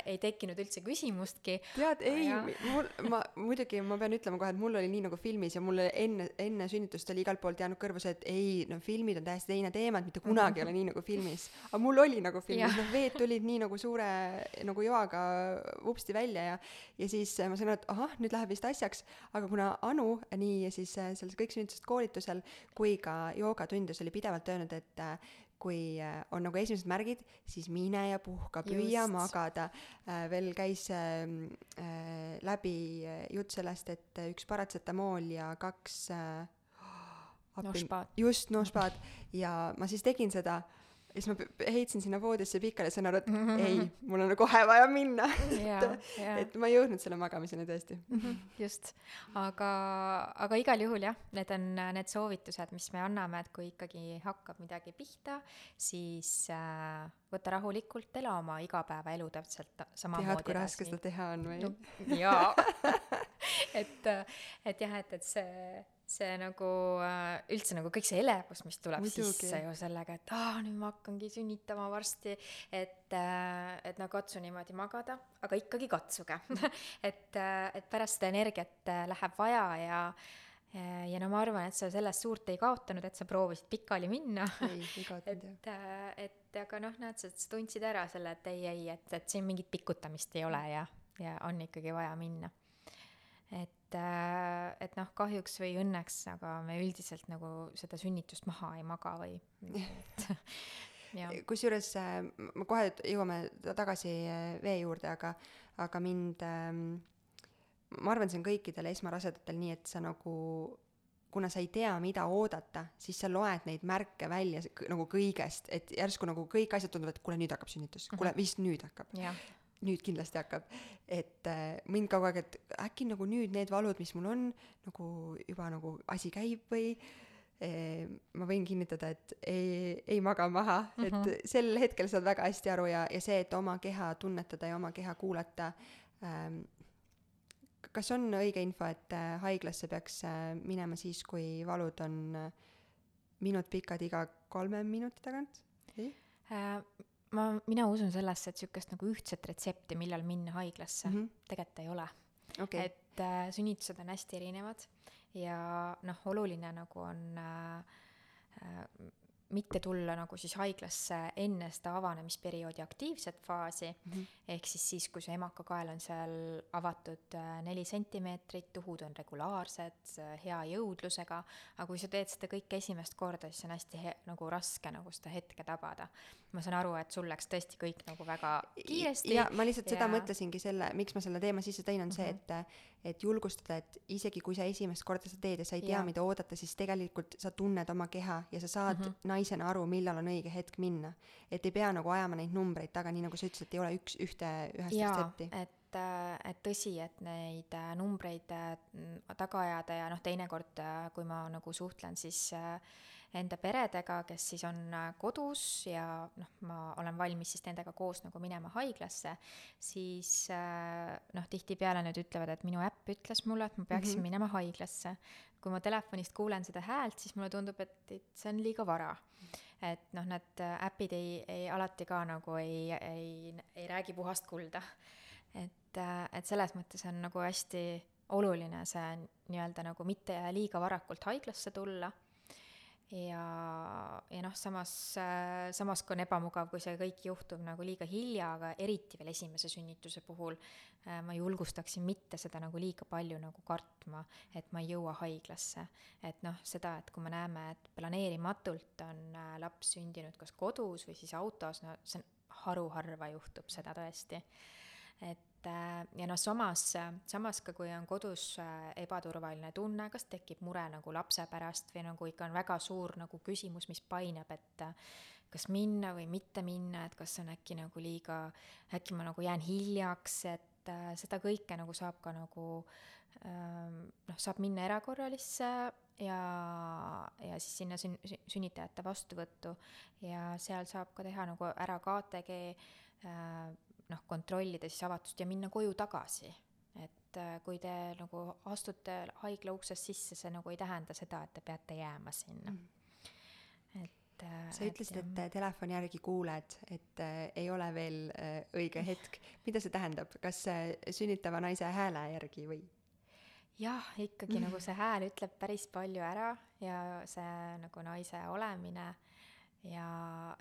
ei tekkinud üldse küsimustki. tead, ei, mul, ma muidugi, ma pean ütlema kohe, et mul oli nii nagu filmis ja mulle enne, enne sünnitust oli igalt poolt jäänud kõrvu see, et ei, no filmid on täiesti teine teema, et mitte kunagi ei ole nii nagu filmis. aga mul oli nagu filmis, noh, veed tulid nii nagu suure nagu joaga vupsti välja ja, ja siis ma sain aru, et ahah, nüüd läheb vist asjaks, aga kuna Anu nii siis selles kõik sünnitusest koolitusel kui ka joogatundides oli pidevalt öelnud, et äh, kui äh, on nagu esimesed märgid, siis mine ja puhka, püüa Just. magada. Äh, veel käis läbi äh, jutt sellest, et üks paratsetamool ja kaks *gasps* appi- Nošpaad. just nošpaad ja ma siis tegin seda ja siis ma heitsin sinna voodisse pikali ja sain aru, et ei, mul on kohe vaja minna. *laughs* Jaa. et ma ei jõudnud selle magamiseni tõesti. Mhm, just, aga, aga igal juhul jah, need on need soovitused, mis me anname, et kui ikkagi hakkab midagi pihta, siis äh, võta rahulikult, ela oma igapäevaelu täpselt samamoodi tead, kui raske seda teha on või? No, jaa *laughs* *laughs* *laughs* et, et jah, et, et see, see nagu äh, üldse nagu kõik see elevus, mis tuleb Muidugi. sisse ju sellega, et aa, nüüd ma hakkangi sünnitama varsti, et, et no katsu niimoodi magada, aga ikkagi katsuge *laughs* et, et pärast seda energiat äh, läheb vaja ja ja no ma arvan, et sa sellest suurt ei kaotanud, et sa proovisid pikali minna ei, ei kaotanud *laughs* jah et, äh, et aga noh, näed sa tundsid ära selle, et ei, ei, et, et siin mingit pikutamist ei ole ja, ja on ikkagi vaja minna. Et, et noh, kahjuks või õnneks, aga me üldiselt nagu seda sünnitust maha ei maga või *laughs* *laughs* kusjuures äh, me kohe jõuame ta- tagasi äh, vee juurde, aga, aga mind ähm, ma arvan, see on kõikidel esmarasedatel nii, et sa nagu kuna sa ei tea, mida oodata, siis sa loed neid märke välja nagu kõigest, et järsku nagu kõik asjad tunduvad, et kuule, nüüd hakkab sünnitus, kuule, vist nüüd hakkab, nüüd kindlasti hakkab. et äh, mind kogu aeg, et äkki nagu nüüd need valud, mis mul on, nagu juba nagu asi käib või eh, ma võin kinnitada, et ei, ei maga maha mm, -hmm. et sel hetkel saad väga hästi aru ja, ja see, et oma keha tunnetada ja oma keha kuulata ähm, kas on õige info, et äh, haiglasse peaks äh, minema siis, kui valud on äh, minut pikad iga kolme minuti tagant? Äh, ma, mina usun sellesse, et niisugust nagu ühtset retsepti, millal minna haiglasse mm. -hmm. tegelikult ei ole okei, et äh, sünnitused on hästi erinevad ja noh, oluline nagu on äh, äh, mitte tulla nagu siis haiglasse enne seda avanemisperioodi aktiivset faasi mm. -hmm. ehk siis siis, kui see emakakael on seal avatud äh, neli sentimeetrit, tuhud on regulaarsed, hea jõudlusega, aga kui sa teed seda kõike esimest korda, siis on hästi he- nagu raske nagu seda hetke tabada. Ma saan aru, et sul läks tõesti kõik nagu väga kiiresti ja ma lihtsalt seda ja- Mhm. mõtlesingi selle, miks ma selle teema sisse tõin, on see, et et julgustada, et isegi kui sa esimest korda seda teed ja sa ei tea, mida oodata, siis tegelikult sa tunned oma keha ja sa saad mm Mhm. -hmm. naisena aru, millal on õige hetk minna. et ei pea nagu ajama neid numbreid taga, nii nagu sa ütlesid, ei ole üks, ühte, ühest retsepti. et, et tõsi, et neid äh, numbreid äh, taga ajada ja noh, teinekord, äh, kui ma nagu suhtlen siis äh, enda peredega, kes siis on äh, kodus ja noh, ma olen valmis siis nendega koos nagu minema haiglasse, siis äh, noh, tihtipeale nad ütlevad, et minu äpp ütles mulle, et ma peaksin mm -hmm. minema haiglasse. kui ma telefonist kuulen seda häält, siis mulle tundub, et, et see on liiga vara et noh, need äh, äpid ei, ei alati ka nagu ei, ei, ei räägi puhast kulda. et, et selles mõttes on nagu hästi oluline see nii-öelda nagu mitte liiga varakult haiglasse tulla. Ja, ja noh, samas, samas ka on ebamugav, kui see kõik juhtub nagu liiga hilja, aga eriti veel esimese sünnituse puhul äh, ma julgustaksin mitte seda nagu liiga palju nagu kartma, et ma ei jõua haiglasse. et noh, seda, et kui me näeme, et planeerimatult on äh, laps sündinud kas kodus või siis autos, no see on haruharva juhtub seda tõesti et äh, ja noh, samas, samas ka kui on kodus äh, ebaturvaline tunne, kas tekib mure nagu lapse pärast või nagu ikka on väga suur nagu küsimus, mis painab, et äh, kas minna või mitte minna, et kas on äkki nagu liiga, äkki ma nagu jään hiljaks, et äh, seda kõike nagu saab ka nagu ähm, noh, saab minna erakorralisse ja, ja siis sinna sün-, sün- sünnitajate vastuvõttu ja seal saab ka teha nagu ära KTG äh, noh, kontrollida siis avatust ja minna koju tagasi. et äh, kui te nagu astute haigla uksest sisse, see nagu ei tähenda seda, et te peate jääma sinna mm.. et äh, sa ütlesid, et äh, telefoni järgi kuuled, et äh, ei ole veel äh, õige *laughs* hetk. mida see tähendab, kas äh, sünnitava naise hääle järgi või? jah, ikkagi nagu *laughs* see hääl ütleb päris palju ära ja see nagu naise olemine ja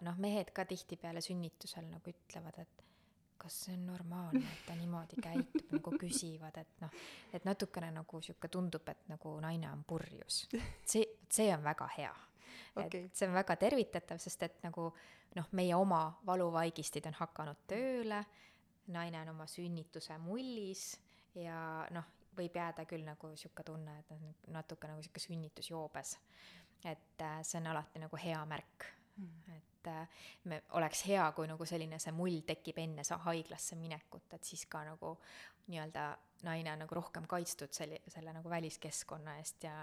noh, mehed ka tihtipeale sünnitusel nagu ütlevad, et kas see on normaalne, et ta niimoodi käitub, nagu küsivad, et noh, et natukene nagu sihuke tundub, et nagu naine on purjus. see, see on väga hea. Okei. et see on väga tervitatav, sest et nagu noh, meie oma valuvaigistid on hakanud tööle, naine on oma sünnituse mullis ja noh, võib jääda küll nagu sihuke tunne, et noh, natuke nagu sihuke sünnitusjoobes. et äh, see on alati nagu hea märk et äh, me, oleks hea, kui nagu selline see mull tekib enne sa haiglasse minekut, et siis ka nagu nii-öelda naine on nagu rohkem kaitstud selle, selle nagu väliskeskkonna eest ja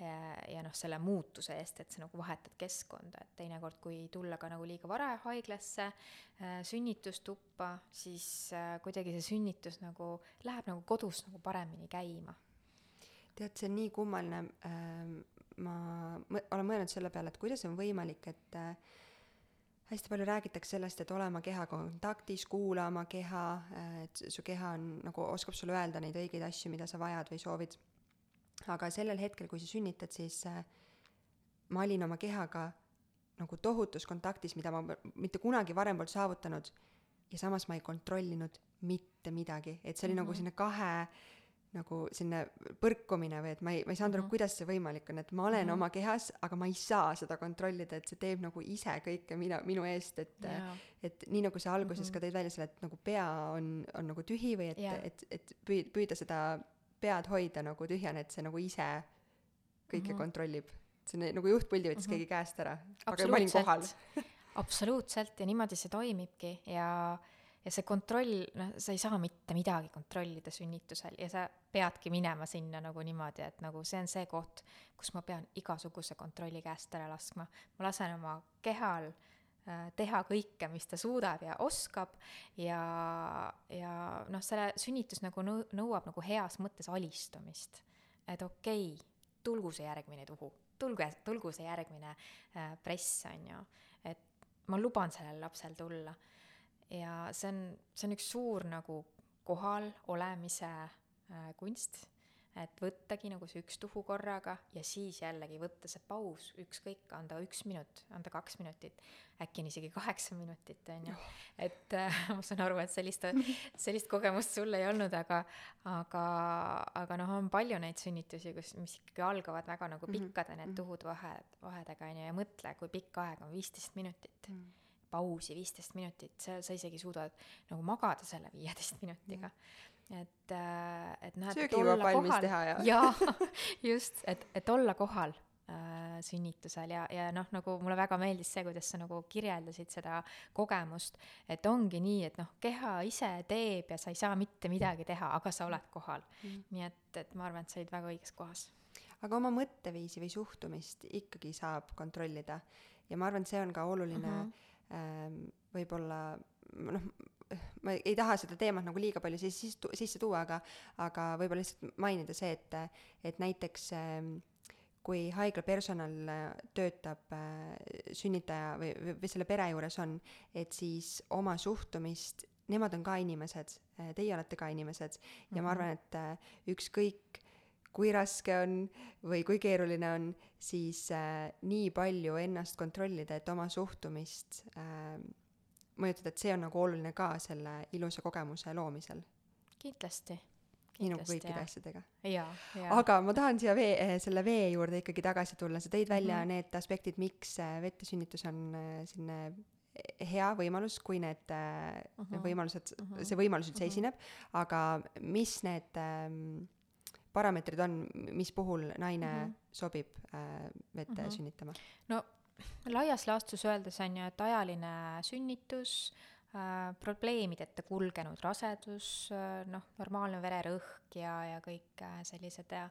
ja, ja noh, selle muutuse eest, et sa nagu vahetad keskkonda, et teinekord, kui tulla ka nagu liiga vara haiglasse äh,, sünnitustuppa, siis äh, kuidagi see sünnitus nagu läheb nagu kodus nagu paremini käima. tead, see on nii kummaline äh,, ma mõ-, olen mõelnud selle peale, et kuidas on võimalik, et äh, hästi palju räägitakse sellest, et ole oma kehaga kontaktis, kuula oma keha, et su keha on nagu, oskab sulle öelda neid õigeid asju, mida sa vajad või soovid. aga sellel hetkel, kui sa sünnitad, siis äh, ma olin oma kehaga nagu tohutus kontaktis, mida ma mitte kunagi varem polnud saavutanud ja samas ma ei kontrollinud mitte midagi, et see oli mm -hmm. nagu mhm. selline kahe nagu selline põrkumine või et ma ei, ma ei saanud aru mm -hmm., kuidas see võimalik on, et ma olen mm -hmm. oma kehas, aga ma ei saa seda kontrollida, et see teeb nagu ise kõike mina, minu eest, et yeah. et nii nagu sa alguses mm -hmm. ka tõid välja selle, et nagu pea on, on nagu tühi või et yeah., et, et püü-, püüda seda pead hoida nagu tühjana, et see nagu ise kõike mm -hmm. kontrollib. see on nagu juhtpuldi võttis mm -hmm. keegi käest ära, aga ma olin kohal *laughs* absoluutselt ja niimoodi see toimibki ja ja see kontroll, noh, sa ei saa mitte midagi kontrollida sünnitusel ja sa peadki minema sinna nagu niimoodi, et nagu see on see koht, kus ma pean igasuguse kontrolli käest ära laskma. ma lasen oma kehal äh, teha kõike, mis ta suudab ja oskab ja, ja noh, selle sünnitus nagu nõu-, nõuab nagu heas mõttes alistumist. et okei okay,, tulgu see järgmine tuhu, tulge, tulgu see järgmine äh, press, on ju, et ma luban sellel lapsel tulla ja see on, see on üks suur nagu kohal olemise äh, kunst, et võttagi nagu see üks tuhu korraga ja siis jällegi võtta see paus, ükskõik, anda üks minut, anda kaks minutit, äkki on isegi kaheksa minutit, on ju. et äh, *laughs* ma saan aru, et sellist, *laughs* sellist kogemust sul ei olnud, aga, aga, aga noh, on palju neid sünnitusi, kus, mis ikkagi algavad väga nagu mhm. pikkade need mhm. tuhud vahe, vahedega, on ju, ja mõtle, kui pikk aeg on, viisteist minutit mm pausi viisteist minutit, sa, sa isegi suudad nagu magada selle viieteist minutiga. Mm.. et, äh, et noh, et valmis kohal, teha ja jaa, *laughs* just, et, et olla kohal äh, sünnitusel ja, ja noh, nagu mulle väga meeldis see, kuidas sa nagu kirjeldasid seda kogemust, et ongi nii, et noh, keha ise teeb ja sa ei saa mitte midagi teha, aga sa oled kohal. Mm.. nii et, et ma arvan, et sa olid väga õiges kohas. aga oma mõtteviisi või suhtumist ikkagi saab kontrollida. Ja ma arvan, et see on ka oluline mm -hmm Ehm, võib-olla noh, ma ei taha seda teemat nagu liiga palju siis, siis sisse tuua, aga aga võib-olla lihtsalt mainida see, et, et näiteks ehm, kui haigla personal töötab äh, sünnitaja või, või selle pere juures on, et siis oma suhtumist, nemad on ka inimesed, äh, teie olete ka inimesed ja mm -hmm. ma mhm. arvan, et äh, ükskõik kui raske on või kui keeruline on, siis äh, nii palju ennast kontrollida, et oma suhtumist äh, mõjutada, et see on nagu oluline ka selle ilusa kogemuse loomisel. kindlasti. nii nagu kõikide jah. asjadega. aga ma tahan siia vee, eh, selle vee juurde ikkagi tagasi tulla, sa tõid välja mm -hmm. need aspektid, miks äh, vetesünnitus on äh, selline hea võimalus, kui need uh, -huh. võimalused uh, -huh. see võimalus üldse uh -huh. esineb, aga mis need ähm, parameetrid on, mis puhul naine mm -hmm. sobib äh, vette mm -hmm. sünnitama? no laias laastus öeldes on ju, et ajaline sünnitus äh,, probleemideta kulgenud rasedus äh,, noh, normaalne vererõhk ja, ja kõik äh, sellised ja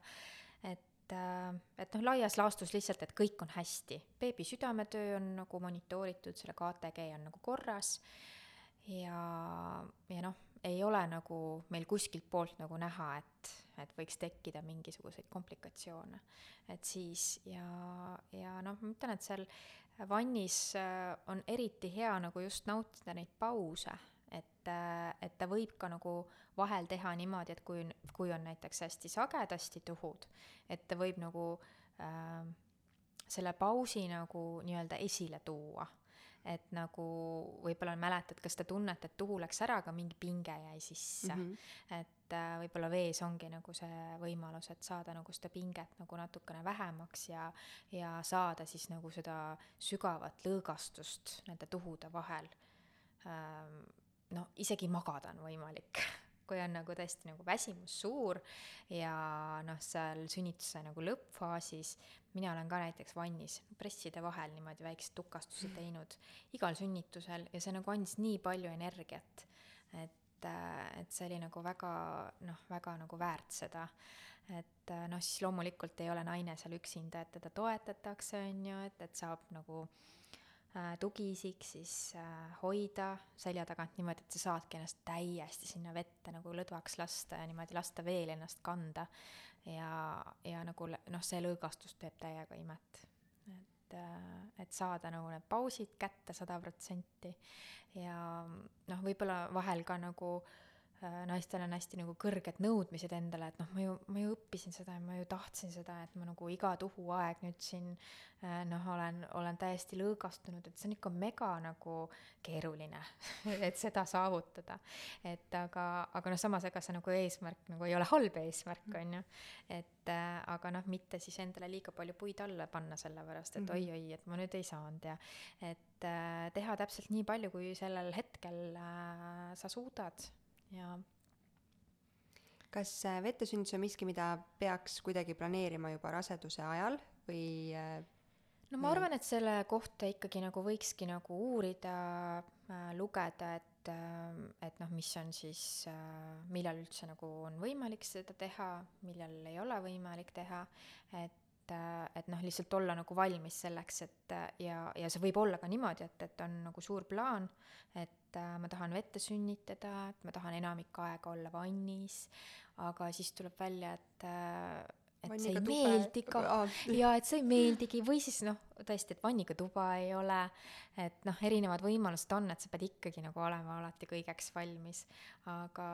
et äh, et noh, laias laastus lihtsalt, et kõik on hästi. beebi südametöö on nagu monitooritud, selle KTG on nagu korras ja, ja noh, ei ole nagu meil kuskilt poolt nagu näha, et et võiks tekkida mingisuguseid komplikatsioone. et siis ja, ja noh, ma ütlen, et seal vannis äh, on eriti hea nagu just nautida neid pause, et, äh, et ta võib ka nagu vahel teha niimoodi, et kui, kui on näiteks hästi sagedasti tuhud, et ta võib nagu äh, selle pausi nagu nii-öelda esile tuua et nagu võib-olla mäletad, kas te tunnete, et tuhu läks ära, aga mingi pinge jäi sisse mm. -hmm. et äh, võib-olla vees ongi nagu see võimalus, et saada nagu seda pinget nagu natukene vähemaks ja, ja saada siis nagu seda sügavat lõõgastust nende tuhude vahel ähm,. noh, isegi magada on võimalik *laughs* kui on nagu tõesti nagu väsimus suur ja noh, seal sünnituse nagu lõppfaasis mina olen ka näiteks vannis presside vahel niimoodi väikseid tukastusi teinud igal sünnitusel ja see nagu andis nii palju energiat, et, et see oli nagu väga noh, väga nagu väärt seda. Et noh, siis loomulikult ei ole naine seal üksinda, et teda toetatakse, on ju, et, et saab nagu äh, tugiisik siis äh, hoida selja tagant niimoodi, et sa saadki ennast täiesti sinna vette nagu lõdvaks lasta ja niimoodi lasta veel ennast kanda. ja, ja nagu noh, see lõõgastus teeb täiega imet. et, äh, et saada nagu need pausid kätte sada protsenti ja noh, võib-olla vahel ka nagu äh, Äh, naistel on hästi nagu kõrged nõudmised endale, et noh, ma ju, ma ju õppisin seda ja ma ju tahtsin seda, et ma nagu iga tuhuaeg nüüd siin äh, noh, olen, olen täiesti lõõgastunud, et see on ikka mega nagu keeruline *laughs* et seda saavutada. et aga, aga noh, samas ega see nagu eesmärk nagu ei ole halb eesmärk, on ju. et äh, aga noh, mitte siis endale liiga palju puid alla panna, sellepärast et mm -hmm. oi-oi, et ma nüüd ei saanud ja et äh, teha täpselt nii palju, kui sellel hetkel äh, sa suudad ja kas äh, vettesünnitus on miski, mida peaks kuidagi planeerima juba raseduse ajal või äh, no ma arvan, et selle kohta ikkagi nagu võikski nagu uurida äh,, lugeda, et äh,, et noh, mis on siis äh,, millal üldse nagu on võimalik seda teha, millal ei ole võimalik teha, et äh, et noh, lihtsalt olla nagu valmis selleks, et ja, ja see võib olla ka niimoodi, et, et on nagu suur plaan, et et äh, ma tahan vette sünnitada, et ma tahan enamik aega olla vannis, aga siis tuleb välja, et äh, et see ei meeldi ka. ja et see ei meeldigi. Või siis noh, tõesti, et vanniga tuba ei ole, et noh, erinevad võimalused on, et sa pead ikkagi nagu olema alati kõigeks valmis. aga,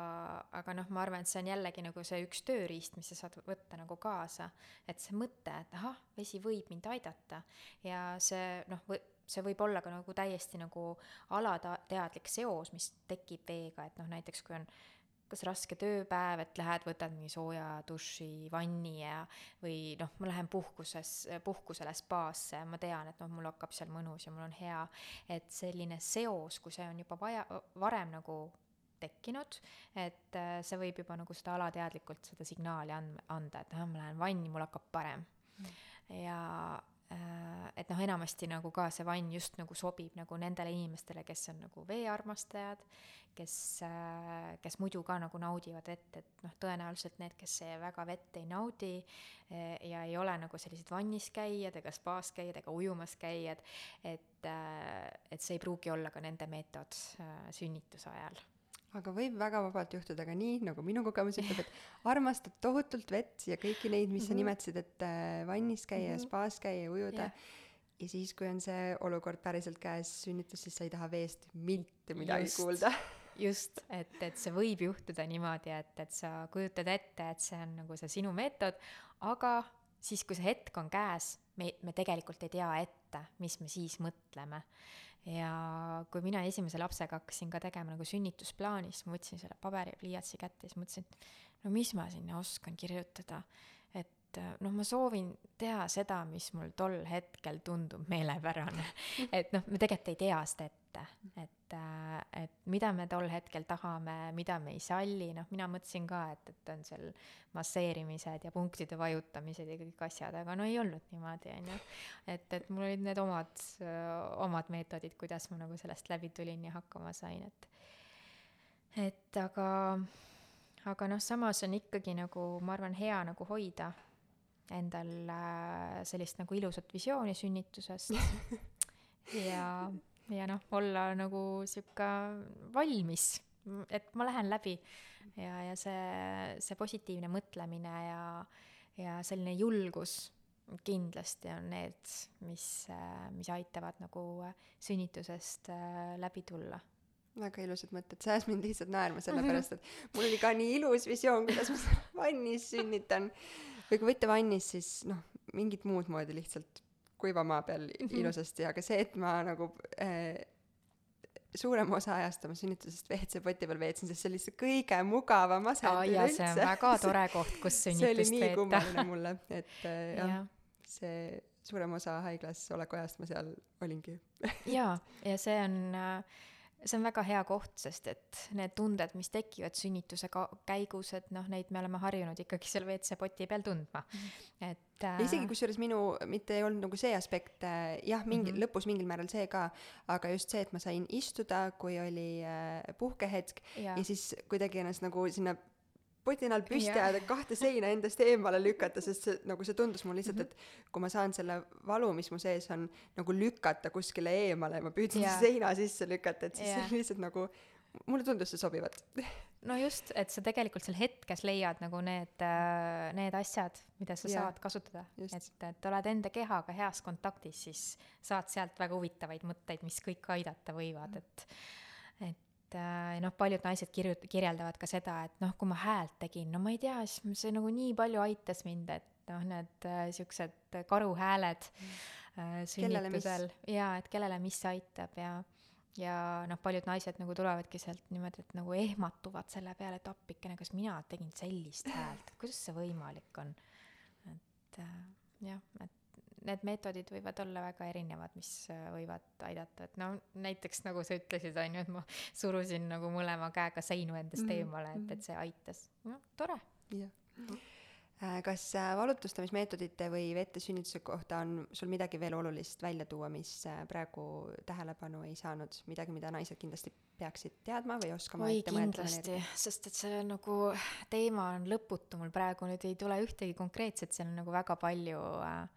aga noh, ma arvan, et see on jällegi nagu see üks tööriist, mis sa saad võtta nagu kaasa, et see mõte, et ahah, vesi võib mind aidata. Ja see noh, see võib olla ka nagu täiesti nagu alateadlik seos, mis tekib veega, et noh, näiteks kui on kas raske tööpäev, et lähed, võtad mingi sooja duši, vanni ja või noh, ma lähen puhkuses, puhkusele spaasse ma tean, et noh, mul hakkab seal mõnus ja mul on hea, et selline seos, kui see on juba vaja, varem nagu tekkinud, et äh, see võib juba nagu seda alateadlikult seda signaali and-, anda, et ah, ma lähen vanni, mul hakkab parem. Mm.. ja Äh, et noh, enamasti nagu ka see vann just nagu sobib nagu nendele inimestele, kes on nagu veearmastajad, kes, äh, kes muidu ka nagu naudivad vett, et noh, tõenäoliselt need, kes väga vett ei naudi äh, ja ei ole nagu sellised vannis käijad ega spaas käijad ega ujumas käijad, et, et see ei pruugi olla ka nende meetod sünnituse ajal aga võib väga vabalt juhtuda ka nii, nagu minu kogemus ütleb, et armastad tohutult vett ja kõiki neid, mis mm -hmm. sa mhm. nimetasid, et äh, vannis käia mm, -hmm. spaas käia, ujuda yeah. ja siis, kui on see olukord päriselt käes, sünnitus, siis sa ei taha veest mitte midagi just, kuulda just, et, et see võib juhtuda niimoodi, et, et sa kujutad ette, et see on nagu see sinu meetod, aga siis, kui see hetk on käes, me, me tegelikult ei tea ette, mis me siis mõtleme ja kui mina esimese lapsega hakkasin ka tegema nagu sünnitusplaani, siis ma võtsin selle paberi ja pliiatsi kätte ja siis mõtlesin, no mis ma sinna oskan kirjutada. et noh, ma soovin teha seda, mis mul tol hetkel tundub meelepärane. *laughs* et noh, me tegelikult ei tea seda ette, et et, äh, et mida me tol hetkel tahame, mida me ei salli, noh, mina mõtlesin ka, et, et on seal masseerimised ja punktide vajutamised ja kõik asjad, aga no ei olnud niimoodi, on ju. et, et mul olid need omad, omad meetodid, kuidas ma nagu sellest läbi tulin ja hakkama sain, et et aga, aga noh, samas on ikkagi nagu, ma arvan, hea nagu hoida endal äh, sellist nagu ilusat visiooni sünnitusest *laughs* ja ja noh, olla nagu sihuke valmis, et ma lähen läbi. Ja, ja see, see positiivne mõtlemine ja, ja selline julgus kindlasti on need, mis, mis aitavad nagu sünnitusest äh, läbi tulla. Väga ilusad mõtted, sa ajas mind lihtsalt naerma, sellepärast et mul oli ka nii ilus visioon, kuidas ma vannis sünnitan. või kui võtta vannis, siis noh, mingit muud moodi lihtsalt kuiva maa peal mm -hmm. ilusasti, aga see, et ma nagu äh, suurema osa ajast oma sünnitusest WC-poti peal veetsin, sest see oli see kõige mugavam asend üleüldse. see on väga tore koht, kus sünnitust *laughs* veeta. see oli nii kummaline mulle, et äh, *laughs* jah ja., see suurem osa haiglas oleku ajast ma seal olingi jaa, ja see on äh, see on väga hea koht, sest et need tunded, mis tekivad sünnituse ka-, käigus, et noh, neid me oleme harjunud ikkagi seal WC-poti peal tundma -hmm. et äh.... isegi kusjuures minu, mitte ei olnud nagu see aspekt äh,, jah, mingi mm, -hmm. lõpus mingil määral see ka, aga just see, et ma sain istuda, kui oli äh, puhkehetk ja. ja siis kuidagi ennast nagu sinna potinal püsti ajada, kahte seina endast eemale lükata, sest see nagu see tundus mulle lihtsalt, et kui ma saan selle valu, mis mu sees on, nagu lükata kuskile eemale ja ma püüdsin yeah. seina sisse lükata, et siis yeah. *laughs* lihtsalt nagu mulle tundus see sobivat. *laughs* no just, et sa tegelikult seal hetkes leiad nagu need, äh, need asjad, mida sa yeah. saad kasutada, et, et oled enda kehaga heas kontaktis, siis saad sealt väga huvitavaid mõtteid, mis kõik aidata võivad, et et et äh, noh, paljud naised kirju-, kirjeldavad ka seda, et noh, kui ma häält tegin, no ma ei tea, siis see nagu nii palju aitas mind, et noh, need äh, siuksed karuhääled äh, sünnitusel. Ja et kellele mis aitab ja ja noh, paljud naised nagu tulevadki sealt niimoodi, et nagu ehmatuvad selle peale, et appikene, kas mina tegin sellist häält, kuidas see võimalik on? et äh, jah, et need meetodid võivad olla väga erinevad, mis äh, võivad aidata, et no näiteks nagu sa ütlesid, on ju, et ma surusin nagu mõlema käega seinu endast -hmm. eemale, et, et see aitas. noh, tore. jah äh, kas äh, valutustamismeetodite või vette sünnituse kohta on sul midagi veel olulist välja tuua, mis praegu tähelepanu ei saanud, midagi, mida naised kindlasti peaksid teadma või oskama oi kindlasti, sest et see nagu teema on lõputu, mul praegu nüüd ei tule ühtegi konkreetset, seal on nagu väga palju Äh,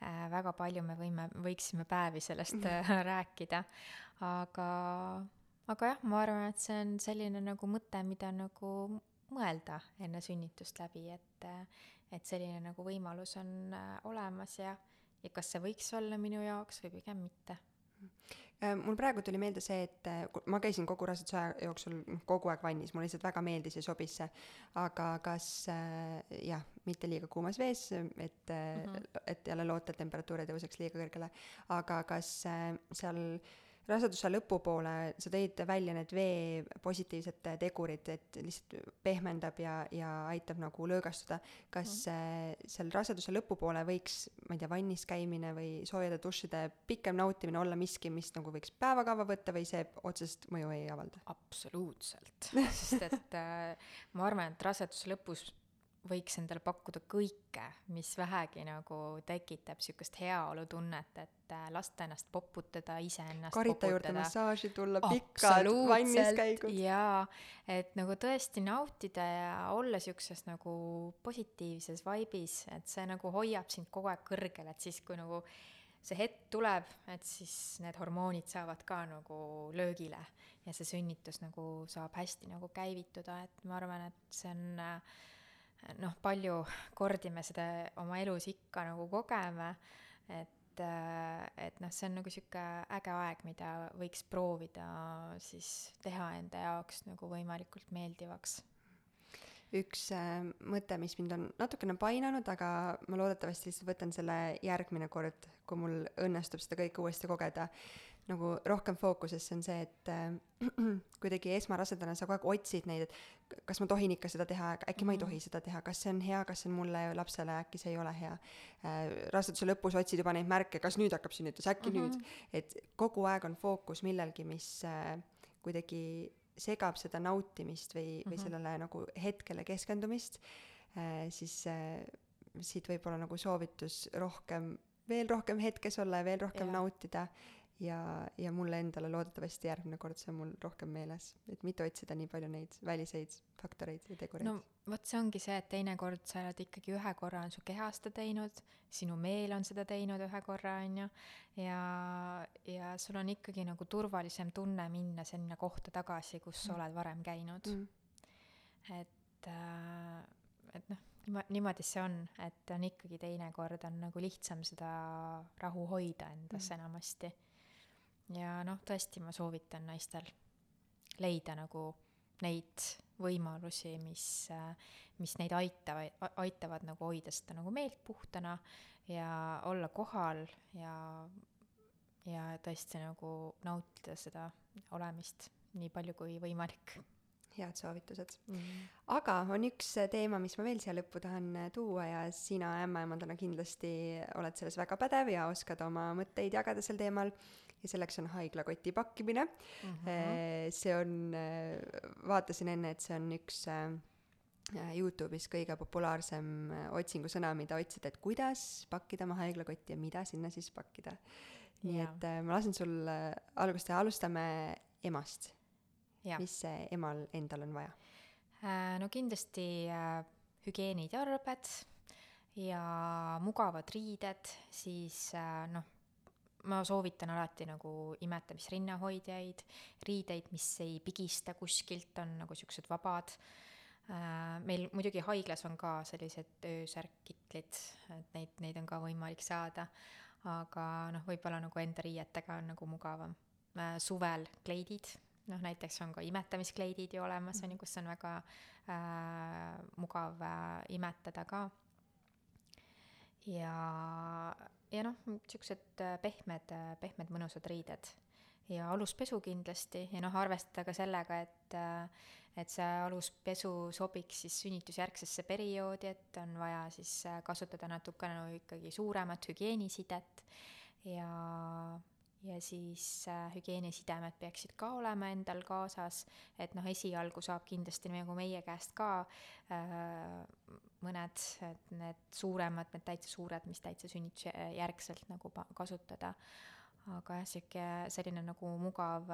väga palju me võime, võiksime päevi sellest mm -hmm. *laughs* rääkida, aga, aga jah, ma arvan, et see on selline nagu mõte, mida nagu mõelda enne sünnitust läbi, et, et selline nagu võimalus on äh, olemas ja, ja kas see võiks olla minu jaoks või pigem mitte. Äh, mul praegu tuli meelde see, et äh, ma käisin kogu raseduse aja jooksul kogu aeg vannis, mulle lihtsalt väga meeldis ja sobis see. aga kas äh, jah, mitte liiga kuumas vees, et mm, -hmm. et jälle loota, et temperatuur ei tõuseks liiga kõrgele, aga kas äh, seal äh, raseduse lõpupoole sa tõid välja need vee positiivsed tegurid, et lihtsalt pehmendab ja, ja aitab nagu lõõgastuda. kas mm. seal raseduse lõpupoole võiks, ma ei tea, vannis käimine või soojade dušide pikem nautimine olla miski, mis nagu võiks päevakava võtta või see otsest mõju ei avalda? absoluutselt *laughs* sest et äh, ma arvan, et raseduse lõpus võiks endale pakkuda kõike, mis vähegi nagu tekitab niisugust heaolutunnet, et äh, lasta ennast poputada, iseennast karita juurde massaaži tulla, pikad vanniskäigud. jaa, et nagu tõesti nautida ja olla niisuguses nagu positiivses vaibis, et see nagu hoiab sind kogu aeg kõrgel, et siis, kui nagu see hetk tuleb, et siis need hormoonid saavad ka nagu löögile ja see sünnitus nagu saab hästi nagu käivituda, et ma arvan, et see on äh, noh, palju kordi me seda oma elus ikka nagu kogeme, et, äh, et noh, see on nagu sihuke äge aeg, mida võiks proovida siis teha enda jaoks nagu võimalikult meeldivaks. Üks äh, mõte, mis mind on natukene painanud, aga ma loodetavasti lihtsalt võtan selle järgmine kord, kui mul õnnestub seda kõike uuesti kogeda nagu rohkem fookusesse, on see, et äh, *clears throat* kuidagi esmarasedana sa kogu aeg otsid neid, et kas ma tohin ikka seda teha, äkki ma ei tohi mhm. seda teha, kas see on hea, kas see on mulle lapsele, äkki see ei ole hea äh,. raseduse lõpus otsid juba neid märke, kas nüüd hakkab sünnitus, äkki mm -hmm. nüüd, et kogu aeg on fookus millelgi, mis äh, kuidagi segab seda nautimist või mm, -hmm. või mhm. sellele nagu hetkele keskendumist äh,, siis äh, siit võib olla nagu soovitus rohkem, veel rohkem hetkes olla ja veel rohkem ja. nautida ja, ja mulle endale loodetavasti järgmine kord see on mul rohkem meeles, et mitte otsida nii palju neid väliseid faktoreid ja tegureid. no vot, see ongi see, et teinekord sa oled ikkagi ühe korra on su keha seda teinud, sinu meel on seda teinud ühe korra, on ju, ja, ja sul on ikkagi nagu turvalisem tunne minna sinna kohta tagasi, kus sa mm. oled varem käinud mm.. et, äh, et noh, niimoodi see on, et on ikkagi teinekord on nagu lihtsam seda rahu hoida endas mm. enamasti ja noh, tõesti ma soovitan naistel leida nagu neid võimalusi, mis, mis neid aitavad, aitavad nagu hoida seda nagu meelt puhtana ja olla kohal ja, ja tõesti nagu nautida seda olemist nii palju kui võimalik head soovitused mm. -hmm. aga on üks teema, mis ma veel siia lõppu tahan tuua ja sina ämmaemandana kindlasti oled selles väga pädev ja oskad oma mõtteid jagada sel teemal ja selleks on haiglakoti pakkimine mm. see on, vaatasin enne, et see on üks äh, Youtube'is kõige populaarsem äh, otsingusõna, mida otsida, et kuidas pakkida oma haiglakoti ja mida sinna siis pakkida. nii Jaa. et äh, ma lasen sul äh, algust teha, alustame emast. Jah. mis see emal endal on vaja? Äh, no kindlasti äh, hügieenitarbed ja mugavad riided, siis äh, noh, ma soovitan alati nagu imetamisrinnahoidjaid, riideid, mis ei pigista kuskilt, on nagu siuksed vabad. meil muidugi haiglas on ka sellised öösärkkitlid, et neid, neid on ka võimalik saada, aga noh, võib-olla nagu enda riietega on nagu mugavam. suvel kleidid, noh näiteks on ka imetamiskleidid ju olemas, on ju, kus on väga äh, mugav äh, imetada ka ja, ja noh, niisugused pehmed, pehmed mõnusad riided. Ja aluspesu kindlasti. Ja noh, arvestada ka sellega, et, et see aluspesu sobiks siis sünnitusjärgsesse perioodi, et on vaja siis kasutada natukene no ikkagi suuremat hügieenisidet. Ja, ja siis äh, hügieenisidemed peaksid ka olema endal kaasas, et noh, esialgu saab kindlasti nagu meie käest ka äh, mõned, et need suuremad, need täitsa suured, mis täitsa sünnitusjärgselt nagu pa- kasutada. aga jah, sihuke selline nagu mugav,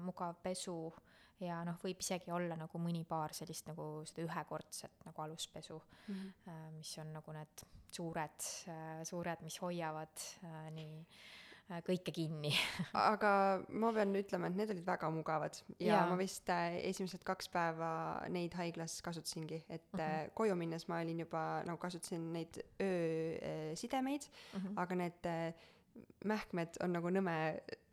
mugav pesu ja noh, võib isegi olla nagu mõni paar sellist nagu seda ühekordset nagu aluspesu mm, -hmm. mis on nagu need suured, suured, mis hoiavad äh, nii äh, kõike kinni *laughs* aga ma pean ütlema, et need olid väga mugavad ja Jaa. ma vist äh, esimesed kaks päeva neid haiglas kasutasingi, et uh Mhm. -huh. koju minnes ma olin juba nagu kasutasin neid öösidemeid uh, Mhm. -huh. aga need äh, mähkmed on nagu nõme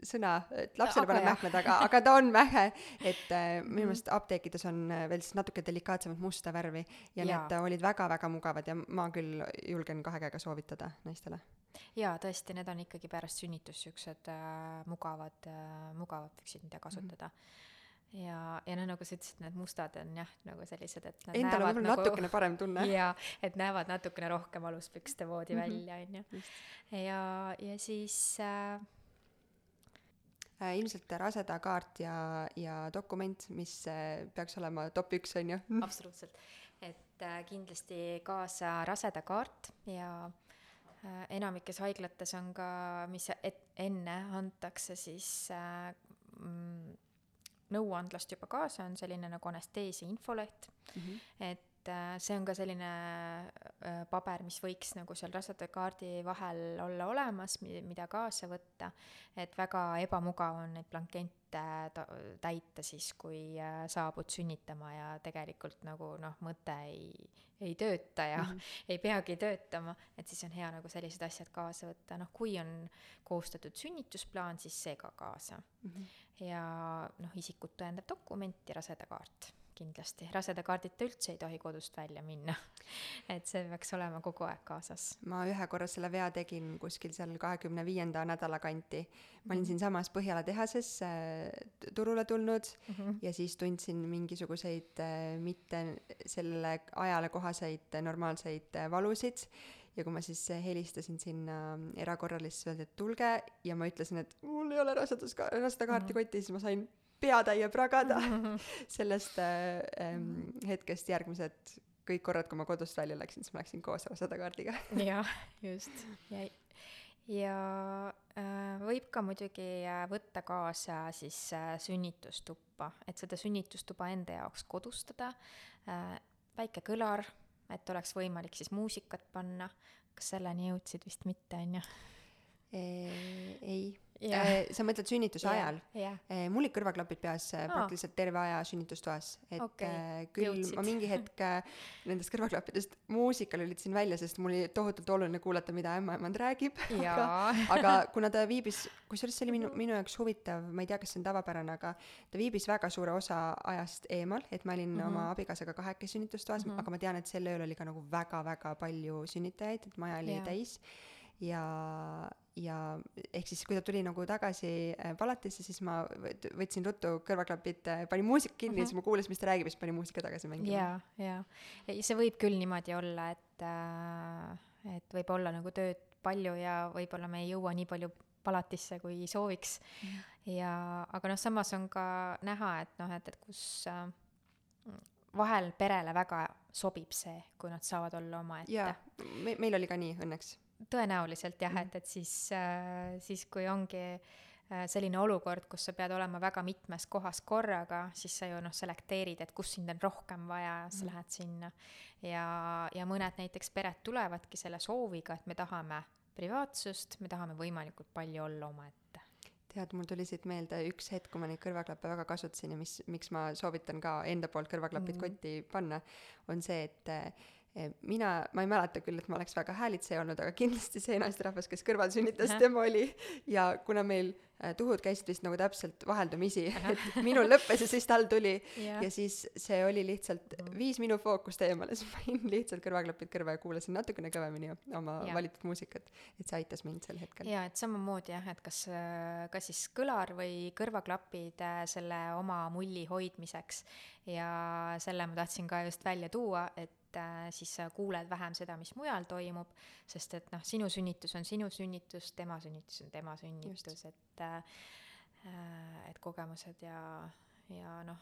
sõna, et lapsele pole mähkmed, aga, aga ta on mähe, et äh, Mhm. minu meelest apteekides on äh, veel siis natuke delikaatsemat musta värvi ja Jaa. need äh, olid väga-väga mugavad ja ma küll julgen kahe käega soovitada naistele. jaa, tõesti, need on ikkagi pärast sünnitust siuksed äh, mugavad äh,, mugavad püksid, mida kasutada mm. -hmm. ja, ja noh, nagu sa ütlesid, need mustad on jah, nagu sellised, et nad Endal on võib-olla nagu natukene parem tunne. *laughs* jaa, et näevad natukene rohkem aluspükste moodi Mhm. välja, on ju. ja, ja siis äh, äh, ilmselt rasedakaart ja, ja dokument, mis äh, peaks olema top üks, on ju. *laughs* absoluutselt, et äh, kindlasti kaasa rasedakaart ja äh, enamikes haiglates on ka, mis et, enne antakse siis äh, mm, nõuandlast juba kaasa, on selline nagu anesteesia infoleht Mhm. et äh, see on ka selline äh, paber, mis võiks nagu seal rasedakaardi vahel olla olemas, mida kaasa võtta, et väga ebamugav on neid blankette ta- täita siis, kui äh, saabud sünnitama ja tegelikult nagu noh, mõte ei, ei tööta ja mm -hmm. *laughs* ei peagi töötama, et siis on hea nagu sellised asjad kaasa võtta, noh kui on koostatud sünnitusplaan, siis see ka kaasa. Mhm. ja noh, isikut tõendav dokument ja rasedakaart kindlasti, rasedakaardita üldse ei tohi kodust välja minna. *laughs* et see peaks olema kogu aeg kaasas. ma ühe korra selle vea tegin kuskil seal kahekümne viienda nädala kanti. ma olin siinsamas Põhjala tehases äh, turule tulnud mm -hmm. ja siis tundsin mingisuguseid äh, mitte sellele ajale kohaseid normaalseid äh, valusid ja kui ma siis helistasin sinna erakorralisse, öeldi, et tulge ja ma ütlesin, et mul ei ole rasedus, rasedakaarti kotis, siis ma sain peatäie pragada *laughs* sellest äh, ähm, hetkest järgmised kõik korrad, kui ma kodust välja läksin, siis ma läksin koos rasedakaardiga. *laughs* jah, just. ja, ja äh, võib ka muidugi äh, võtta kaasa siis äh, sünnitustuppa, et seda sünnitustuba enda jaoks kodustada äh,, väike kõlar, et oleks võimalik siis muusikat panna. kas selleni jõudsid vist mitte, on ju? ei. Sa mõtled sünnituse ajal? jah, mul olid kõrvaklapid peas äh, Aa. praktiliselt terve aja sünnitustoas, et äh, küll jõudsid. ma mingi hetk äh, nendest kõrvaklappidest muusika lülitasin välja, sest mul oli tohutult oluline kuulata, mida ämmaemand räägib. Jaa. aga kuna ta viibis, kusjuures see oli minu, minu jaoks huvitav, ma ei tea, kas see on tavapärane, aga ta viibis väga suure osa ajast eemal, et ma olin mm -hmm. oma abikaasaga kahekesi sünnitustoas mm, -hmm. aga ma tean, et sel ööl oli ka nagu väga-väga palju sünnitajaid, et maja oli Jaa. täis ja, ja ehk siis, kui ta tuli nagu tagasi äh, palatisse, siis ma võt- võtsin ruttu kõrvaklapid, panin muusika kinni ja siis ma kuulasin, mis ta räägib, siis panin muusika tagasi mängima. jaa, jaa. see võib küll niimoodi olla, et äh, et võib olla nagu tööd palju ja võib-olla me ei jõua nii palju palatisse, kui sooviks mm.. ja, aga noh, samas on ka näha, et noh, et, et kus äh, vahel perele väga sobib see, kui nad saavad olla omaette. jaa, me, meil oli ka nii õnneks. Tõenäoliselt jah et, et siis äh,, siis kui ongi äh, selline olukord, kus sa pead olema väga mitmes kohas korraga, siis sa ju noh, selekteerid, et kus sind on rohkem vaja, sa mm. lähed sinna. ja, ja mõned näiteks pered tulevadki selle sooviga, et me tahame privaatsust, me tahame võimalikult palju olla omaette tead, mul tuli siit meelde üks hetk, kui ma neid kõrvaklappe väga kasutasin ja mis, miks ma soovitan ka enda poolt kõrvaklapid mm. kotti panna, on see, et eh, mina, ma ei mäleta küll, et ma oleks väga häälitseja olnud, aga kindlasti see naisterahvas, kes kõrval sünnitas, tema oli. Ja kuna meil Äh, tuhud käisid vist nagu täpselt vaheldumisi, et minul lõppes ja siis tal tuli. Yeah. ja siis see oli lihtsalt, viis minu fookust eemale, *laughs* siis ma panin lihtsalt kõrvaklapid kõrva ja kuulasin natukene kõvemini oma yeah. valitud muusikat, et see aitas mind sel hetkel. jaa, et samamoodi jah, et kas, kas siis kõlar või kõrvaklapid äh, selle oma mulli hoidmiseks. Ja selle ma tahtsin ka just välja tuua, et äh, siis sa kuuled vähem seda, mis mujal toimub, sest et noh, sinu sünnitus on sinu sünnitus, tema sünnitus on tema sünnitus, et äh, et kogemused ja, ja noh,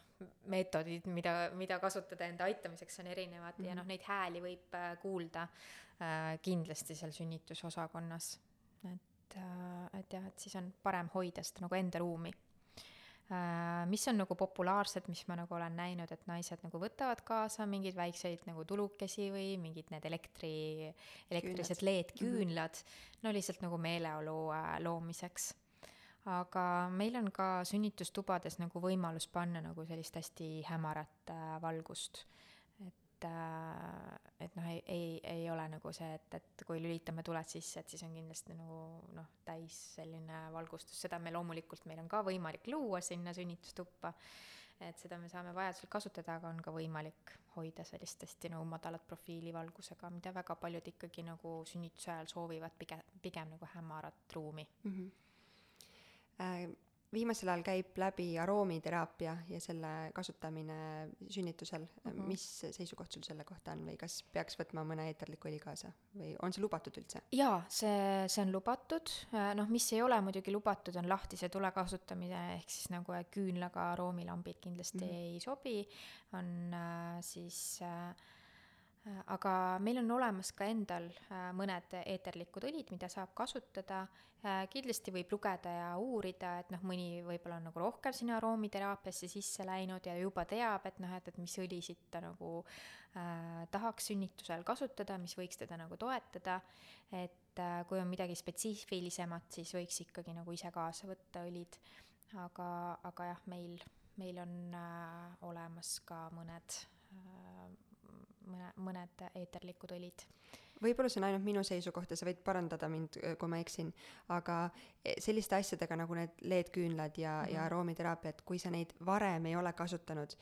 meetodid, mida, mida kasutada enda aitamiseks, on erinevad mm -hmm. ja mhm. noh, neid hääli võib äh, kuulda äh, kindlasti seal sünnitusosakonnas. et äh,, et jah, et siis on parem hoida seda nagu enda ruumi Äh, mis on nagu populaarsed, mis ma nagu olen näinud, et naised nagu võtavad kaasa mingeid väikseid nagu tulukesi või mingid need elektri, elektrilised LED-küünlad mm, -hmm. no lihtsalt nagu meeleolu äh, loomiseks. aga meil on ka sünnitustubades nagu võimalus panna nagu sellist hästi hämarat äh, valgust et, äh, et noh, ei, ei, ei ole nagu see, et, et kui lülitame tuled sisse, et siis on kindlasti nagu noh, täis selline valgustus, seda me loomulikult, meil on ka võimalik luua sinna sünnitustuppa, et seda me saame vajadusel kasutada, aga on ka võimalik hoida sellist hästi nagu madalat profiili valgusega, mida väga paljud ikkagi nagu sünnituse ajal soovivad, pigem, pigem nagu hämarat ruumi mm. -hmm. Viimasel ajal käib läbi aroomiteraapia ja selle kasutamine sünnitusel mm. -hmm. mis seisukoht sul selle kohta on või kas peaks võtma mõne eeterliku õli kaasa või on see lubatud üldse? jaa, see, see on lubatud, noh, mis ei ole muidugi lubatud, on lahtise tule kasutamine, ehk siis nagu küünlaga aroomilambid kindlasti mm -hmm. ei sobi, on äh, siis Äh, aga meil on olemas ka endal äh, mõned eeterlikud õlid, mida saab kasutada. Äh, kindlasti võib lugeda ja uurida, et noh, mõni võib-olla on nagu rohkem sinna aroomiterapiasse sisse läinud ja juba teab, et noh, et, et mis õlisid ta nagu äh, tahaks sünnitusel kasutada, mis võiks teda nagu toetada. et äh, kui on midagi spetsiifilisemat, siis võiks ikkagi nagu ise kaasa võtta õlid. aga, aga jah, meil, meil on äh, olemas ka mõned äh, mõne, mõned eeterlikud õlid võib-olla see on ainult minu seisukoht ja sa võid parandada mind, kui ma eksin, aga e, selliste asjadega nagu need LED-küünlad ja mm, -hmm. ja mhm. aromiteraapia, et kui sa neid varem ei ole kasutanud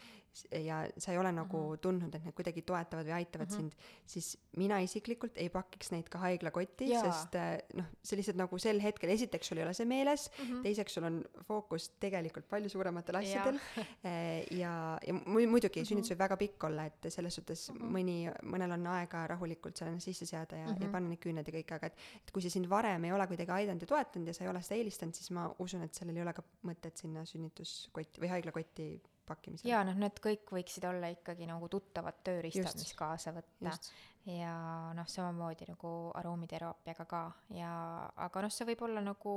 ja sa ei ole nagu mm -hmm. tundnud, et need kuidagi toetavad või aitavad mm -hmm. sind, siis mina isiklikult ei pakiks neid ka haiglakotti, sest e, noh, see lihtsalt nagu sel hetkel, esiteks sul ei ole see meeles mm, -hmm. teiseks sul on fookus tegelikult palju suurematel asjadel ja, *laughs* e, ja, ja muidugi mm -hmm. sünnitus võib väga pikk olla, et selles suhtes mm -hmm. mõni, mõnel on aega rahulikult sellena sisse sisse seada ja mm, -hmm. ja mhm. panna need küüned ja kõik, aga et, et kui see sind varem ei ole kuidagi aidanud ja toetanud ja sa ei ole seda eelistanud, siis ma usun, et sellel ei ole ka mõtet sinna sünnituskotti või haiglakotti pakkimisele. jaa, noh, need kõik võiksid olla ikkagi nagu tuttavad tööriistad, mis kaasa võtta. ja noh, samamoodi nagu aroomiterapiaga ka. Ja, aga noh, see võib olla nagu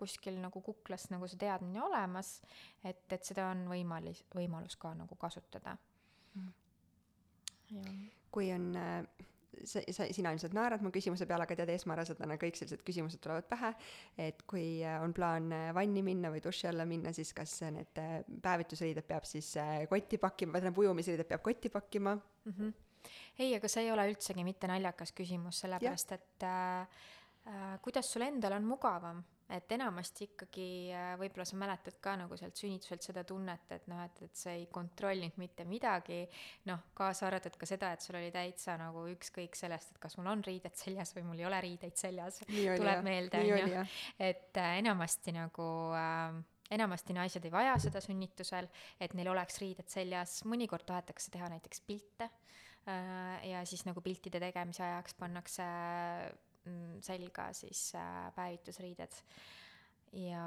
kuskil nagu kuklas nagu see teadmine olemas, et, et seda on võimalis-, võimalus ka nagu kasutada. Mm.. kui on äh, sa, sa, sina ilmselt naerad mu küsimuse peale, aga tead, esmarasedana kõik sellised küsimused tulevad pähe, et kui äh, on plaan äh, vanni minna või duši alla minna, siis kas need äh, päevitusriided peab siis kotti pakkima, või tähendab, ujumisriided peab kotti pakkima mm? -hmm. ei, aga see ei ole üldsegi mitte naljakas küsimus, sellepärast ja. et äh, kuidas sul endal on mugavam et enamasti ikkagi äh, võib-olla sa mäletad ka nagu sealt sünnituselt seda tunnet, et noh, et, et sa ei kontrollinud mitte midagi, noh, kaasa arvatud ka seda, et sul oli täitsa nagu ükskõik sellest, et kas mul on riided seljas või mul ei ole riideid seljas, tuleb meelde, on ju, et äh, enamasti nagu äh, enamasti naised ei vaja seda sünnitusel, et neil oleks riided seljas, mõnikord tahetakse teha näiteks pilte äh, ja siis nagu piltide tegemise ajaks pannakse selga siis äh, päevitusriided. ja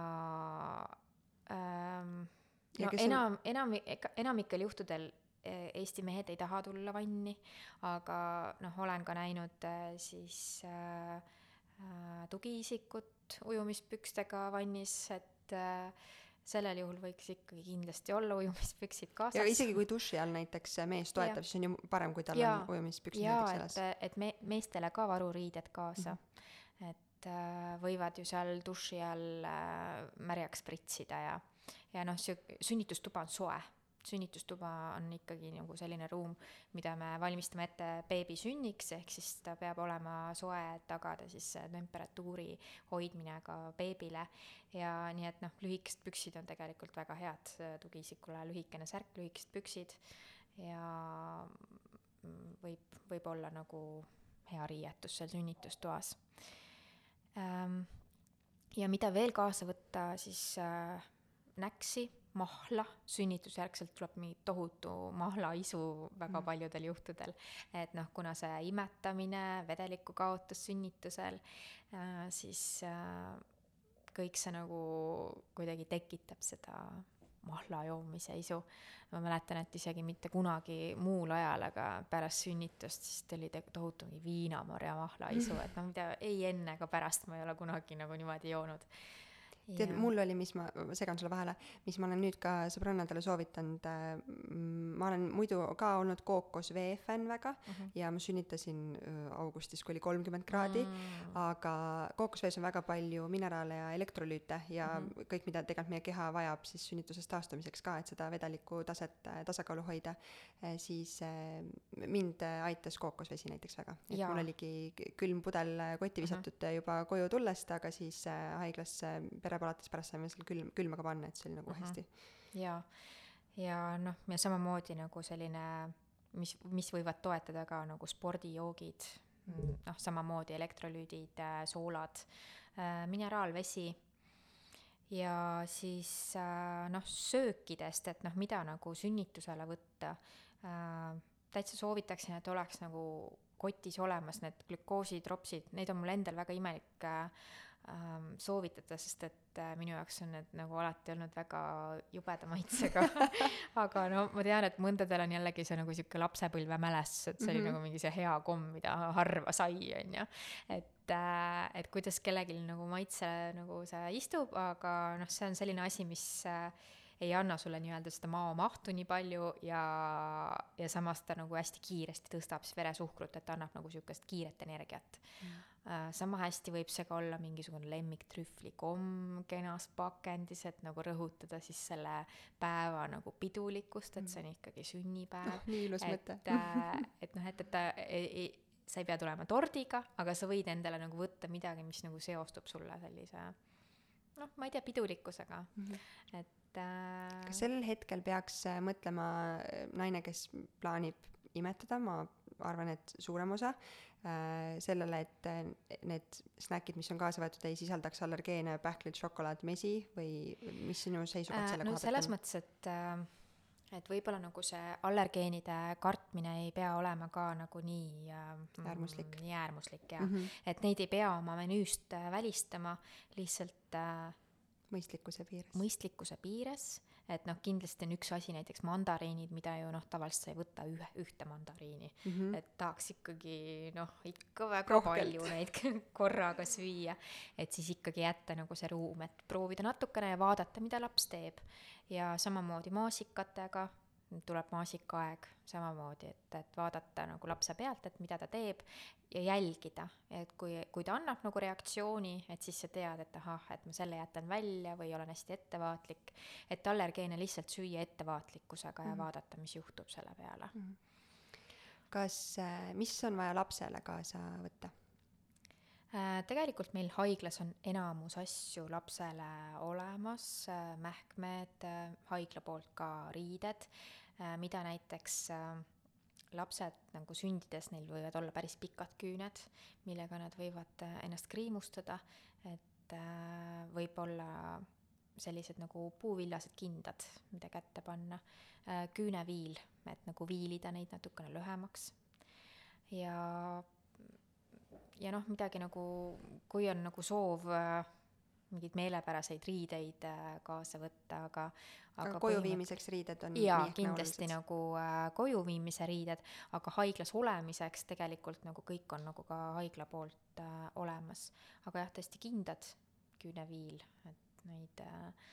ähm, Ja no kes on- enam, enam, enamikel juhtudel eh, Eesti mehed ei taha tulla vanni, aga noh, olen ka näinud eh, siis äh, äh, tugiisikut ujumispükstega vannis, et äh, sellel juhul võiks ikkagi kindlasti olla ujumispüksid kaasas. ja isegi kui duši all näiteks mees toetab, siis on ju parem, kui tal Jaa. on ujumispüksid jaa, näiteks et, seljas. et me, meestele ka varuriided kaasa mm. -hmm. et äh, võivad ju seal duši all äh, märjaks pritsida ja, ja noh, see sünnitustuba on soe. Sünnitustuba on ikkagi nagu selline ruum, mida me valmistame ette beebi sünniks, ehk siis ta peab olema soe, et tagada siis temperatuuri hoidmine ka beebile. ja nii et noh, lühikesed püksid on tegelikult väga head tugiisikule, lühikene särk, lühikesed püksid ja võib, võib olla nagu hea riietus seal sünnitustoas ähm,. ja mida veel kaasa võtta, siis äh, näksi, mahla, sünnitusjärgselt tuleb mingi tohutu mahlaisu väga mm. paljudel juhtudel. et noh, kuna see imetamine, vedeliku kaotus sünnitusel äh,, siis äh, kõik see nagu kuidagi tekitab seda mahla joomise isu. ma mäletan, et isegi mitte kunagi muul ajal, aga pärast sünnitust siis tuli te- tohutu mingi viinamarja mahlaisu, *laughs* et no mida ei enne ega pärast ma ei ole kunagi nagu niimoodi joonud. tead, mul oli, mis ma, ma segan sulle vahele, mis ma olen nüüd ka sõbrannadele soovitanud äh,, ma olen muidu ka olnud kookosvee fänn väga mm Mhm. -hmm. ja ma sünnitasin äh, augustis, kui oli kolmkümmend kraadi mm., aga kookosvees on väga palju mineraale ja elektrolüüte ja mm -hmm. kõik, mida tegelikult meie keha vajab siis sünnitusest taastumiseks ka, et seda vedeliku taset äh, tasakaalu hoida, siis äh, mind äh, aitas kookosvesi näiteks väga. et Jaa. mul oligi külm pudel äh, kotti visatud mm -hmm. juba koju tullest, aga siis äh, haiglas äh, perepalatis pärast saime selle külm, külma ka panna, et see oli nagu mm -hmm. hästi. ja, ja noh, ja samamoodi nagu selline, mis, mis võivad toetada ka nagu spordijoogid, noh, samamoodi elektrolüüdid, soolad, mineraalvesi ja siis äh, noh, söökidest, et noh, mida nagu sünnitusele võtta äh,. täitsa soovitaksin, et oleks nagu kotis olemas need glükoositropsid, neid on mul endal väga imelik äh, soovitada, sest et äh, minu jaoks on need nagu alati olnud väga jubeda maitsega. *laughs* aga no ma tean, et mõndadel on jällegi see nagu sihuke lapsepõlvemälestus, et see oli mm Mhm. -hmm. nagu mingi see hea komm, mida harva sai, on ju. et äh,, et kuidas kellelgi nagu maitse nagu see istub, aga noh, see on selline asi, mis äh, ei anna sulle nii-öelda seda maomahtu nii palju ja, ja samas ta nagu hästi kiiresti tõstab siis veresuhkrut, et annab nagu sihukest kiiret energiat mm.. Sama hästi võib see ka olla mingisugune lemmiktrühvlikomm kenas pakendis, et nagu rõhutada siis selle päeva nagu pidulikkust, et see on ikkagi sünnipäev. Noh, *laughs* nii ilus mõte. et, äh, et noh, et, et ta ei, ei, sa ei pea tulema tordiga, aga sa võid endale nagu võtta midagi, mis nagu seostub sulle sellise noh, ma ei tea, pidulikkusega. Mm, -hmm. et äh, kas sel hetkel peaks äh, mõtlema äh, naine, kes plaanib imetada, ma arvan, et suurem osa äh, sellele, et äh, need snäkid, mis on kaasa võetud, ei sisaldaks allergeene, pähklid, šokolaad, mesi või mis sinu seisukoht selle no koha selles pealt on? mõttes, et äh, et võib-olla nagu see allergeenide kartmine ei pea olema ka nagu nii äh, Äärmuslik. nii äärmuslik ja mm, -hmm. et neid ei pea oma menüüst äh, välistama, lihtsalt äh, mõistlikkuse piires. mõistlikkuse piires, et noh, kindlasti on üks asi näiteks mandariinid, mida ju noh, tavaliselt sa ei võta ühe, ühte mandariini mm, -hmm. et tahaks ikkagi noh, ikka väga Rohkelt. palju neid *laughs* korraga süüa, et siis ikkagi jätta nagu see ruum, et proovida natukene ja vaadata, mida laps teeb. ja samamoodi maasikatega, tuleb maasikaaeg samamoodi, et, et vaadata nagu lapse pealt, et mida ta teeb ja jälgida, et kui, kui ta annab nagu reaktsiooni, et siis sa tead, et ahah, et ma selle jätan välja või olen hästi ettevaatlik, et allergeene lihtsalt süüa ettevaatlikkusega ja vaadata, mis juhtub selle peale. kas, mis on vaja lapsele kaasa võtta? Äh, tegelikult meil haiglas on enamus asju lapsele olemas, mähkmed, haigla poolt ka riided, mida näiteks äh, lapsed nagu sündides, neil võivad olla päris pikad küüned, millega nad võivad äh, ennast kriimustada, et äh, võib-olla sellised nagu puuvillased kindad, mida kätte panna, küüneviil, et nagu viilida neid natukene lühemaks. Ja ja noh, midagi nagu, kui on nagu soov äh, mingeid meelepäraseid riideid äh, kaasa võtta, aga aga koju viimiseks riided on jaa, kindlasti nagu äh, koju viimise riided, aga haiglas olemiseks tegelikult nagu kõik on nagu ka haigla poolt äh, olemas. aga jah, tõesti kindad, küüneviil, et neid äh,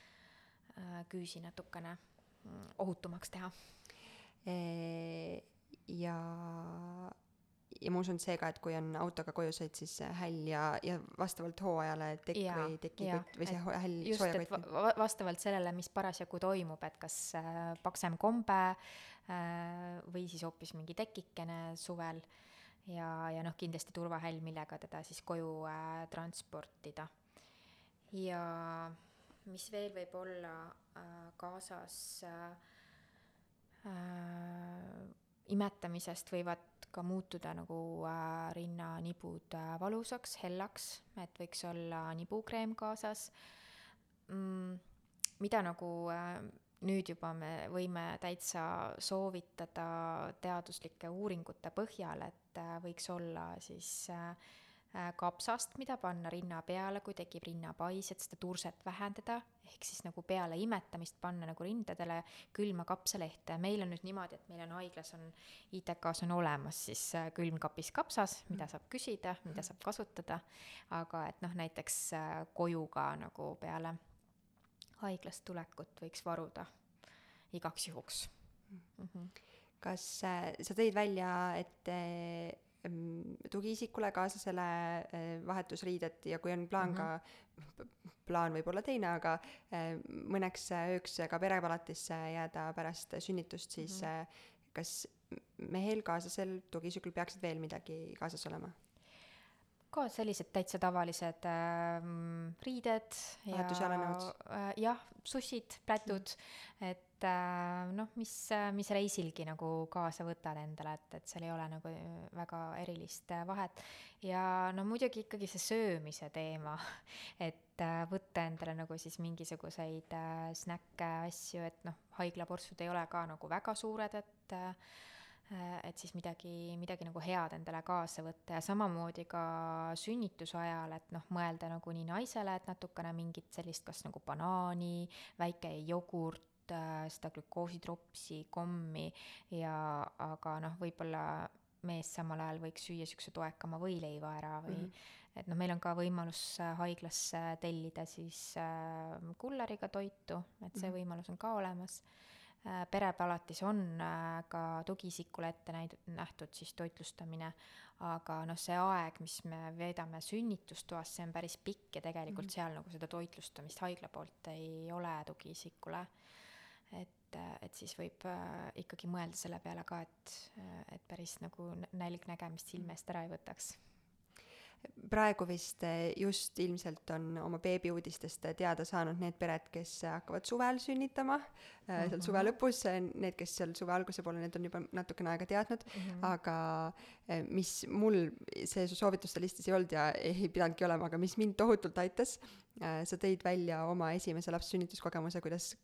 äh, küüsi natukene mm, ohutumaks teha ja ja ma usun see ka, et kui on autoga koju sõit, siis häll ja, ja vastavalt hooajale tekk ja, või tekikott või see häll soojakott va. vastavalt sellele, mis parasjagu toimub, et kas äh, paksem kombe äh, või siis hoopis mingi tekikene suvel ja, ja noh, kindlasti turvahäll, millega teda siis koju äh, transportida. ja mis veel võib olla äh, kaasas äh, äh, imetamisest võivad ka muutuda nagu äh, rinnanibud äh, valusaks, hellaks, et võiks olla nibukreem kaasas mm,. mida nagu äh, nüüd juba me võime täitsa soovitada teaduslike uuringute põhjal, et äh, võiks olla siis äh, kapsast, mida panna rinna peale, kui tekib rinnapais, et seda turset vähendada, ehk siis nagu peale imetamist panna nagu rindadele külma kapsalehte. meil on nüüd niimoodi, et meil on haiglas on, ITK-s on olemas siis äh, külmkapis kapsas, mida saab küsida, mida saab kasutada, aga et noh, näiteks äh, koju ka nagu peale haiglast tulekut võiks varuda igaks juhuks mm. -hmm. kas äh, sa tõid välja, et tugiisikule kaaslasele eh, vahetusriidet ja kui on plaan mm -hmm. ka, plaan võib olla teine, aga eh, mõneks ööks ka perepalatisse jääda pärast sünnitust, siis mm -hmm. kas mehel, kaaslasel, tugiisikul peaksid veel midagi kaasas olema? Ka sellised täitsa tavalised äh, riided ja äh, jah, sussid, plätud mm., et äh, noh, mis, mis reisilgi nagu kaasa võtad endale, et, et seal ei ole nagu väga erilist äh, vahet. ja no muidugi ikkagi see söömise teema, *laughs* et äh, võtta endale nagu siis mingisuguseid äh, snäkke, asju, et noh, haiglaporsud ei ole ka nagu väga suured, et äh, Äh, et siis midagi, midagi nagu head endale kaasa võtta ja samamoodi ka sünnituse ajal, et noh, mõelda nagu nii naisele, et natukene mingit sellist kas nagu banaani, väike jogurt, äh, seda glükoositropsi, kommi ja aga noh, võib-olla mees samal ajal võiks süüa niisuguse toekama võileiva ära või mm -hmm. et noh, meil on ka võimalus äh, haiglasse tellida siis äh, kulleriga toitu, et see mm -hmm. võimalus on ka olemas Äh, perepalatis on äh, ka tugiisikule ette näid-, nähtud siis toitlustamine, aga noh, see aeg, mis me veedame sünnitustoas, see on päris pikk ja tegelikult mm -hmm. seal nagu seda toitlustamist haigla poolt ei ole tugiisikule. et, äh, et siis võib ikkagi mõelda selle peale ka, et, et päris nagu nälg nägemist silme eest ära ei võtaks praegu vist eh, just ilmselt on oma beebiuudistest teada saanud need pered, kes hakkavad suvel sünnitama mm, -hmm. seal suve mhm. lõpus, need, kes seal suve alguse poole, need on juba natukene aega teadnud mm, -hmm. aga eh, mis mul see soovituste listis ei olnud ja ei pidanudki olema, aga mis mind tohutult aitas, Äh, sa tõid välja oma esimese lapse sünnituskogemuse, kuidas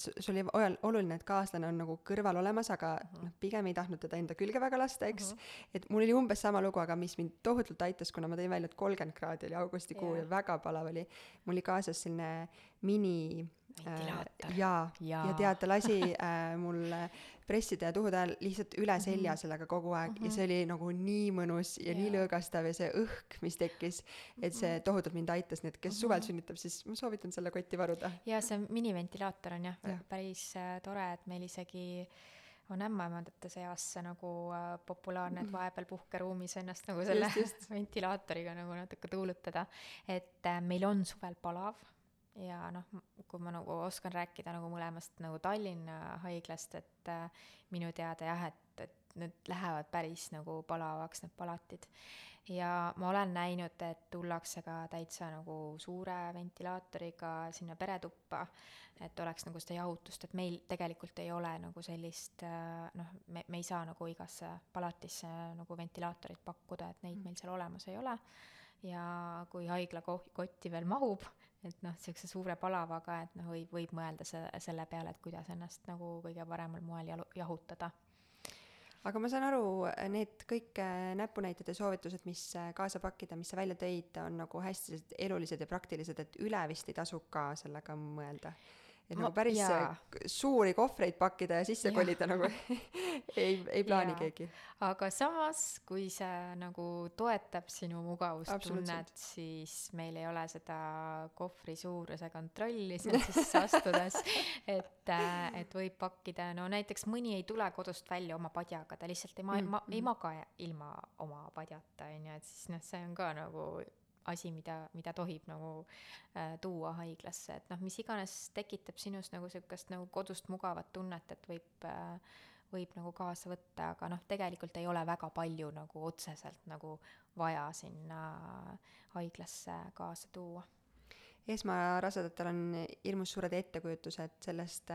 sul oli oluline, et kaaslane on nagu kõrval olemas, aga noh, pigem ei tahtnud teda enda külge väga lasta, eks uh. -huh. et mul oli umbes sama lugu, aga mis mind tohutult aitas, kuna ma tõin välja, et kolmkümmend kraadi oli augustikuu yeah. ja väga palav oli, mul oli kaasas selline mini ventilaator äh,. jaa ja., ja tead, ta lasi äh, mul pressida ja tuhude ajal lihtsalt üle mhm. selja sellega kogu aeg mm -hmm. ja see oli nagu nii mõnus ja yeah. nii lõõgastav ja see õhk, mis tekkis, et see mhm. tohutult mind aitas, nii et kes mm -hmm. suvel sünnitab, siis ma soovitan selle kotti varuda. ja see miniventilaator on jah ja. päris äh, tore, et meil isegi on ämmaemandate seas see nagu äh, populaarne, et mhm. vahepeal puhkeruumis ennast nagu selle just, *laughs* just. ventilaatoriga nagu natuke tuulutada. et äh, meil on suvel palav ja noh, kui ma nagu oskan rääkida nagu mõlemast nagu Tallinna haiglast, et äh, minu teada jah, et, et need lähevad päris nagu palavaks, need palatid. ja ma olen näinud, et tullakse ka täitsa nagu suure ventilaatoriga sinna peretuppa, et oleks nagu seda jahutust, et meil tegelikult ei ole nagu sellist äh, noh, me, me ei saa nagu igasse palatisse nagu ventilaatorit pakkuda, et neid mm. meil seal olemas ei ole ja kui haigla kotti veel mahub, et noh, niisuguse suure palavaga, et noh, võib, võib mõelda se-, selle peale, et kuidas ennast nagu kõige paremal moel jalu-, jahutada. aga ma saan aru, need kõik äh, näpunäited ja soovitused, mis äh, kaasa pakkida, mis sa välja tõid, on nagu hästi elulised ja praktilised, et üle vist ei tasu ka sellega mõelda et ma, nagu päris jaa. suuri kohvreid pakkida ja sisse ja. kolida nagu *laughs* *laughs* ei, ei plaani ja. keegi. aga samas, kui see nagu toetab sinu mugavustunnet, siis meil ei ole seda kohvri suuruse kontrolli seal sisse *laughs* astudes et, äh, et võib pakkida, no näiteks mõni ei tule kodust välja oma padjaga, ta lihtsalt ei ma- mm, ma- mm., ei maga ilma oma padjata, on ju, et siis noh, see on ka nagu asi, mida, mida tohib nagu äh, tuua haiglasse, et noh, mis iganes tekitab sinus nagu sihukest nagu kodust mugavat tunnet, et võib äh, võib nagu kaasa võtta, aga noh, tegelikult ei ole väga palju nagu otseselt nagu vaja sinna haiglasse kaasa tuua. Esmarasedatel on hirmus suured ettekujutused sellest,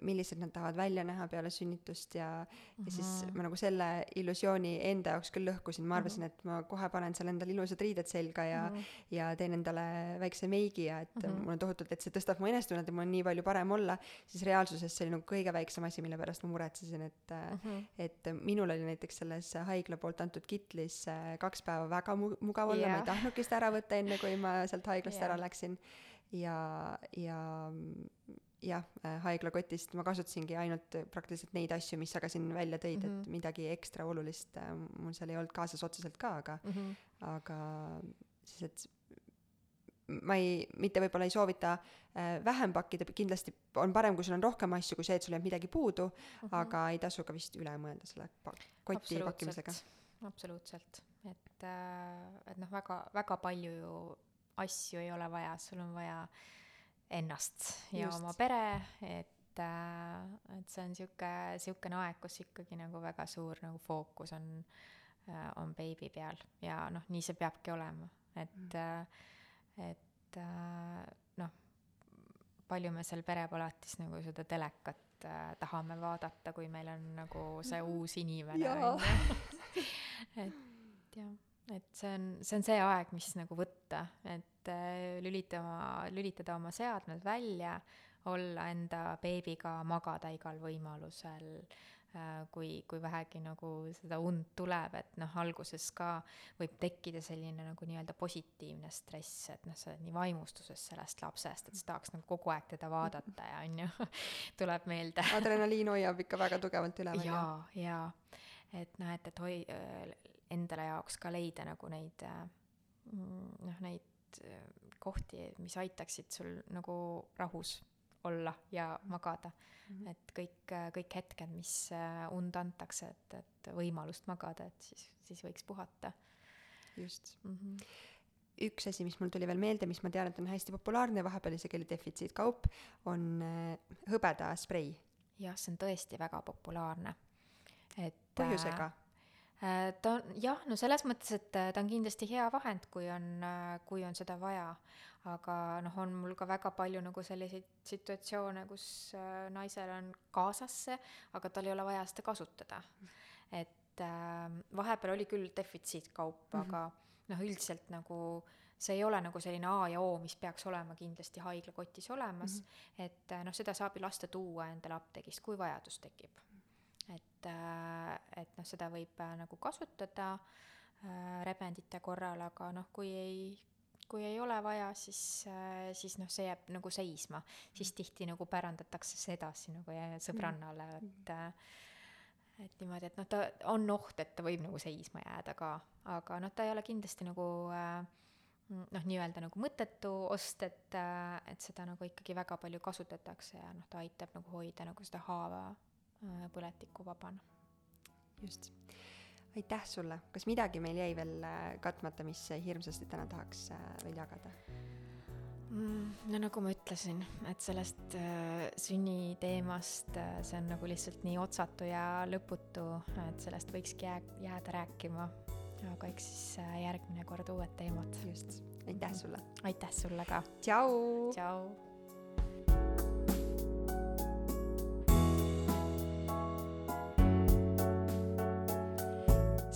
millised nad tahavad välja näha peale sünnitust ja mm, -hmm. ja siis ma nagu selle illusiooni enda jaoks küll lõhkusin, ma arvasin et ma kohe panen seal endale ilusad riided selga ja mm, -hmm. ja teen endale väikse meigi ja et mm -hmm. mul on tohutult, et see tõstab mu enesetunnet ja mul on nii palju parem olla, siis reaalsuses see oli nagu kõige väiksem asi, mille pärast ma muretsesin, et mm, -hmm. et minul oli näiteks selles haigla poolt antud kitlis äh, kaks päeva väga mu-, mugav olla yeah., ma ei tahtnudki seda ära võtta, enne kui ma sealt haiglast yeah. ära läksin ja, ja jah äh,, haiglakotist ma kasutasingi ainult praktiliselt neid asju, mis sa ka siin välja tõid mm, -hmm. et mhm. midagi ekstra olulist äh, mul seal ei olnud kaasas otseselt ka, aga mm, -hmm. aga siis, et ma ei, mitte võib-olla ei soovita äh, vähem pakkida, kindlasti on parem, kui sul on rohkem asju, kui see, et sul jääb midagi puudu mm, -hmm. aga ei tasu ka vist üle mõelda selle koti pakkimisega. absoluutselt, et äh,, et noh, väga, väga palju ju asju ei ole vaja, sul on vaja äh, ennast ja Just. oma pere, et äh, et see on sihuke, sihukene aeg, kus ikkagi nagu väga suur nagu fookus on äh,, on beebi peal ja noh, nii see peabki olema, et mm., äh, et noh, palju me seal perepalatis nagu seda telekat äh, tahame vaadata, kui meil on nagu see mm. uus inimene on ju. *laughs* et jah et see on, see on see aeg, mis nagu võtta, et äh, lülita oma, lülitada oma seadmed välja, olla enda beebiga, magada igal võimalusel äh,, kui, kui vähegi nagu seda und tuleb, et noh, alguses ka võib tekkida selline nagu nii-öelda positiivne stress, et noh, sa oled nii vaimustuses sellest lapsest, et sa tahaks nagu kogu aeg teda vaadata ja on ju, *laughs* tuleb meelde. adrenaliin hoiab ikka väga tugevalt üleval. jaa, jaa, et noh, et, et hoi- endale jaoks ka leida nagu neid äh, mm, noh, neid äh, kohti, mis aitaksid sul nagu rahus olla ja magada mm. -hmm. et kõik, äh, kõik hetked, mis und antakse, et, et võimalust magada, et siis, siis võiks puhata. just mm. -hmm üks asi, mis mul tuli veel meelde, mis ma tean, et on hästi populaarne, vahepeal isegi oli defitsiitkaup, on hõbedasprei. jah, see on tõesti väga populaarne, et põhjusega Äh, ta on jah, no selles mõttes, et äh, ta on kindlasti hea vahend, kui on, äh, kui on seda vaja. aga noh, on mul ka väga palju nagu selliseid situatsioone, kus naisel on kaasas see, aga tal ei ole vaja seda kasutada. et äh, vahepeal oli küll defitsiitkaup mm, -hmm. aga noh, üldiselt nagu see ei ole nagu selline A ja O, mis peaks olema kindlasti haiglakotis olemas mm, -hmm. et noh, seda saab ju lasta tuua endale apteegist, kui vajadus tekib et, äh, et noh, seda võib äh, nagu kasutada äh, rebendite korral, aga noh, kui ei, kui ei ole vaja, siis, siis noh, see jääb nagu seisma, siis mm. tihti nagu pärandatakse see edasi nagu sõbrannale, mm. et et niimoodi, et noh, ta on oht, et ta võib nagu seisma jääda ka, aga noh, ta ei ole kindlasti nagu noh, nii-öelda nagu mõttetu ost, et, et seda nagu ikkagi väga palju kasutatakse ja noh, ta aitab nagu hoida nagu seda haava põletikuvabana. just. aitäh sulle, kas midagi meil jäi veel äh, katmata, mis hirmsasti täna tahaks äh, veel jagada? Mm, no nagu ma ütlesin, et sellest äh, sünniteemast äh, see on nagu lihtsalt nii otsatu ja lõputu, et sellest võikski jää, jääda rääkima. aga eks siis äh, järgmine kord uued teemad. just, aitäh sulle. aitäh sulle ka. tšau. tšau.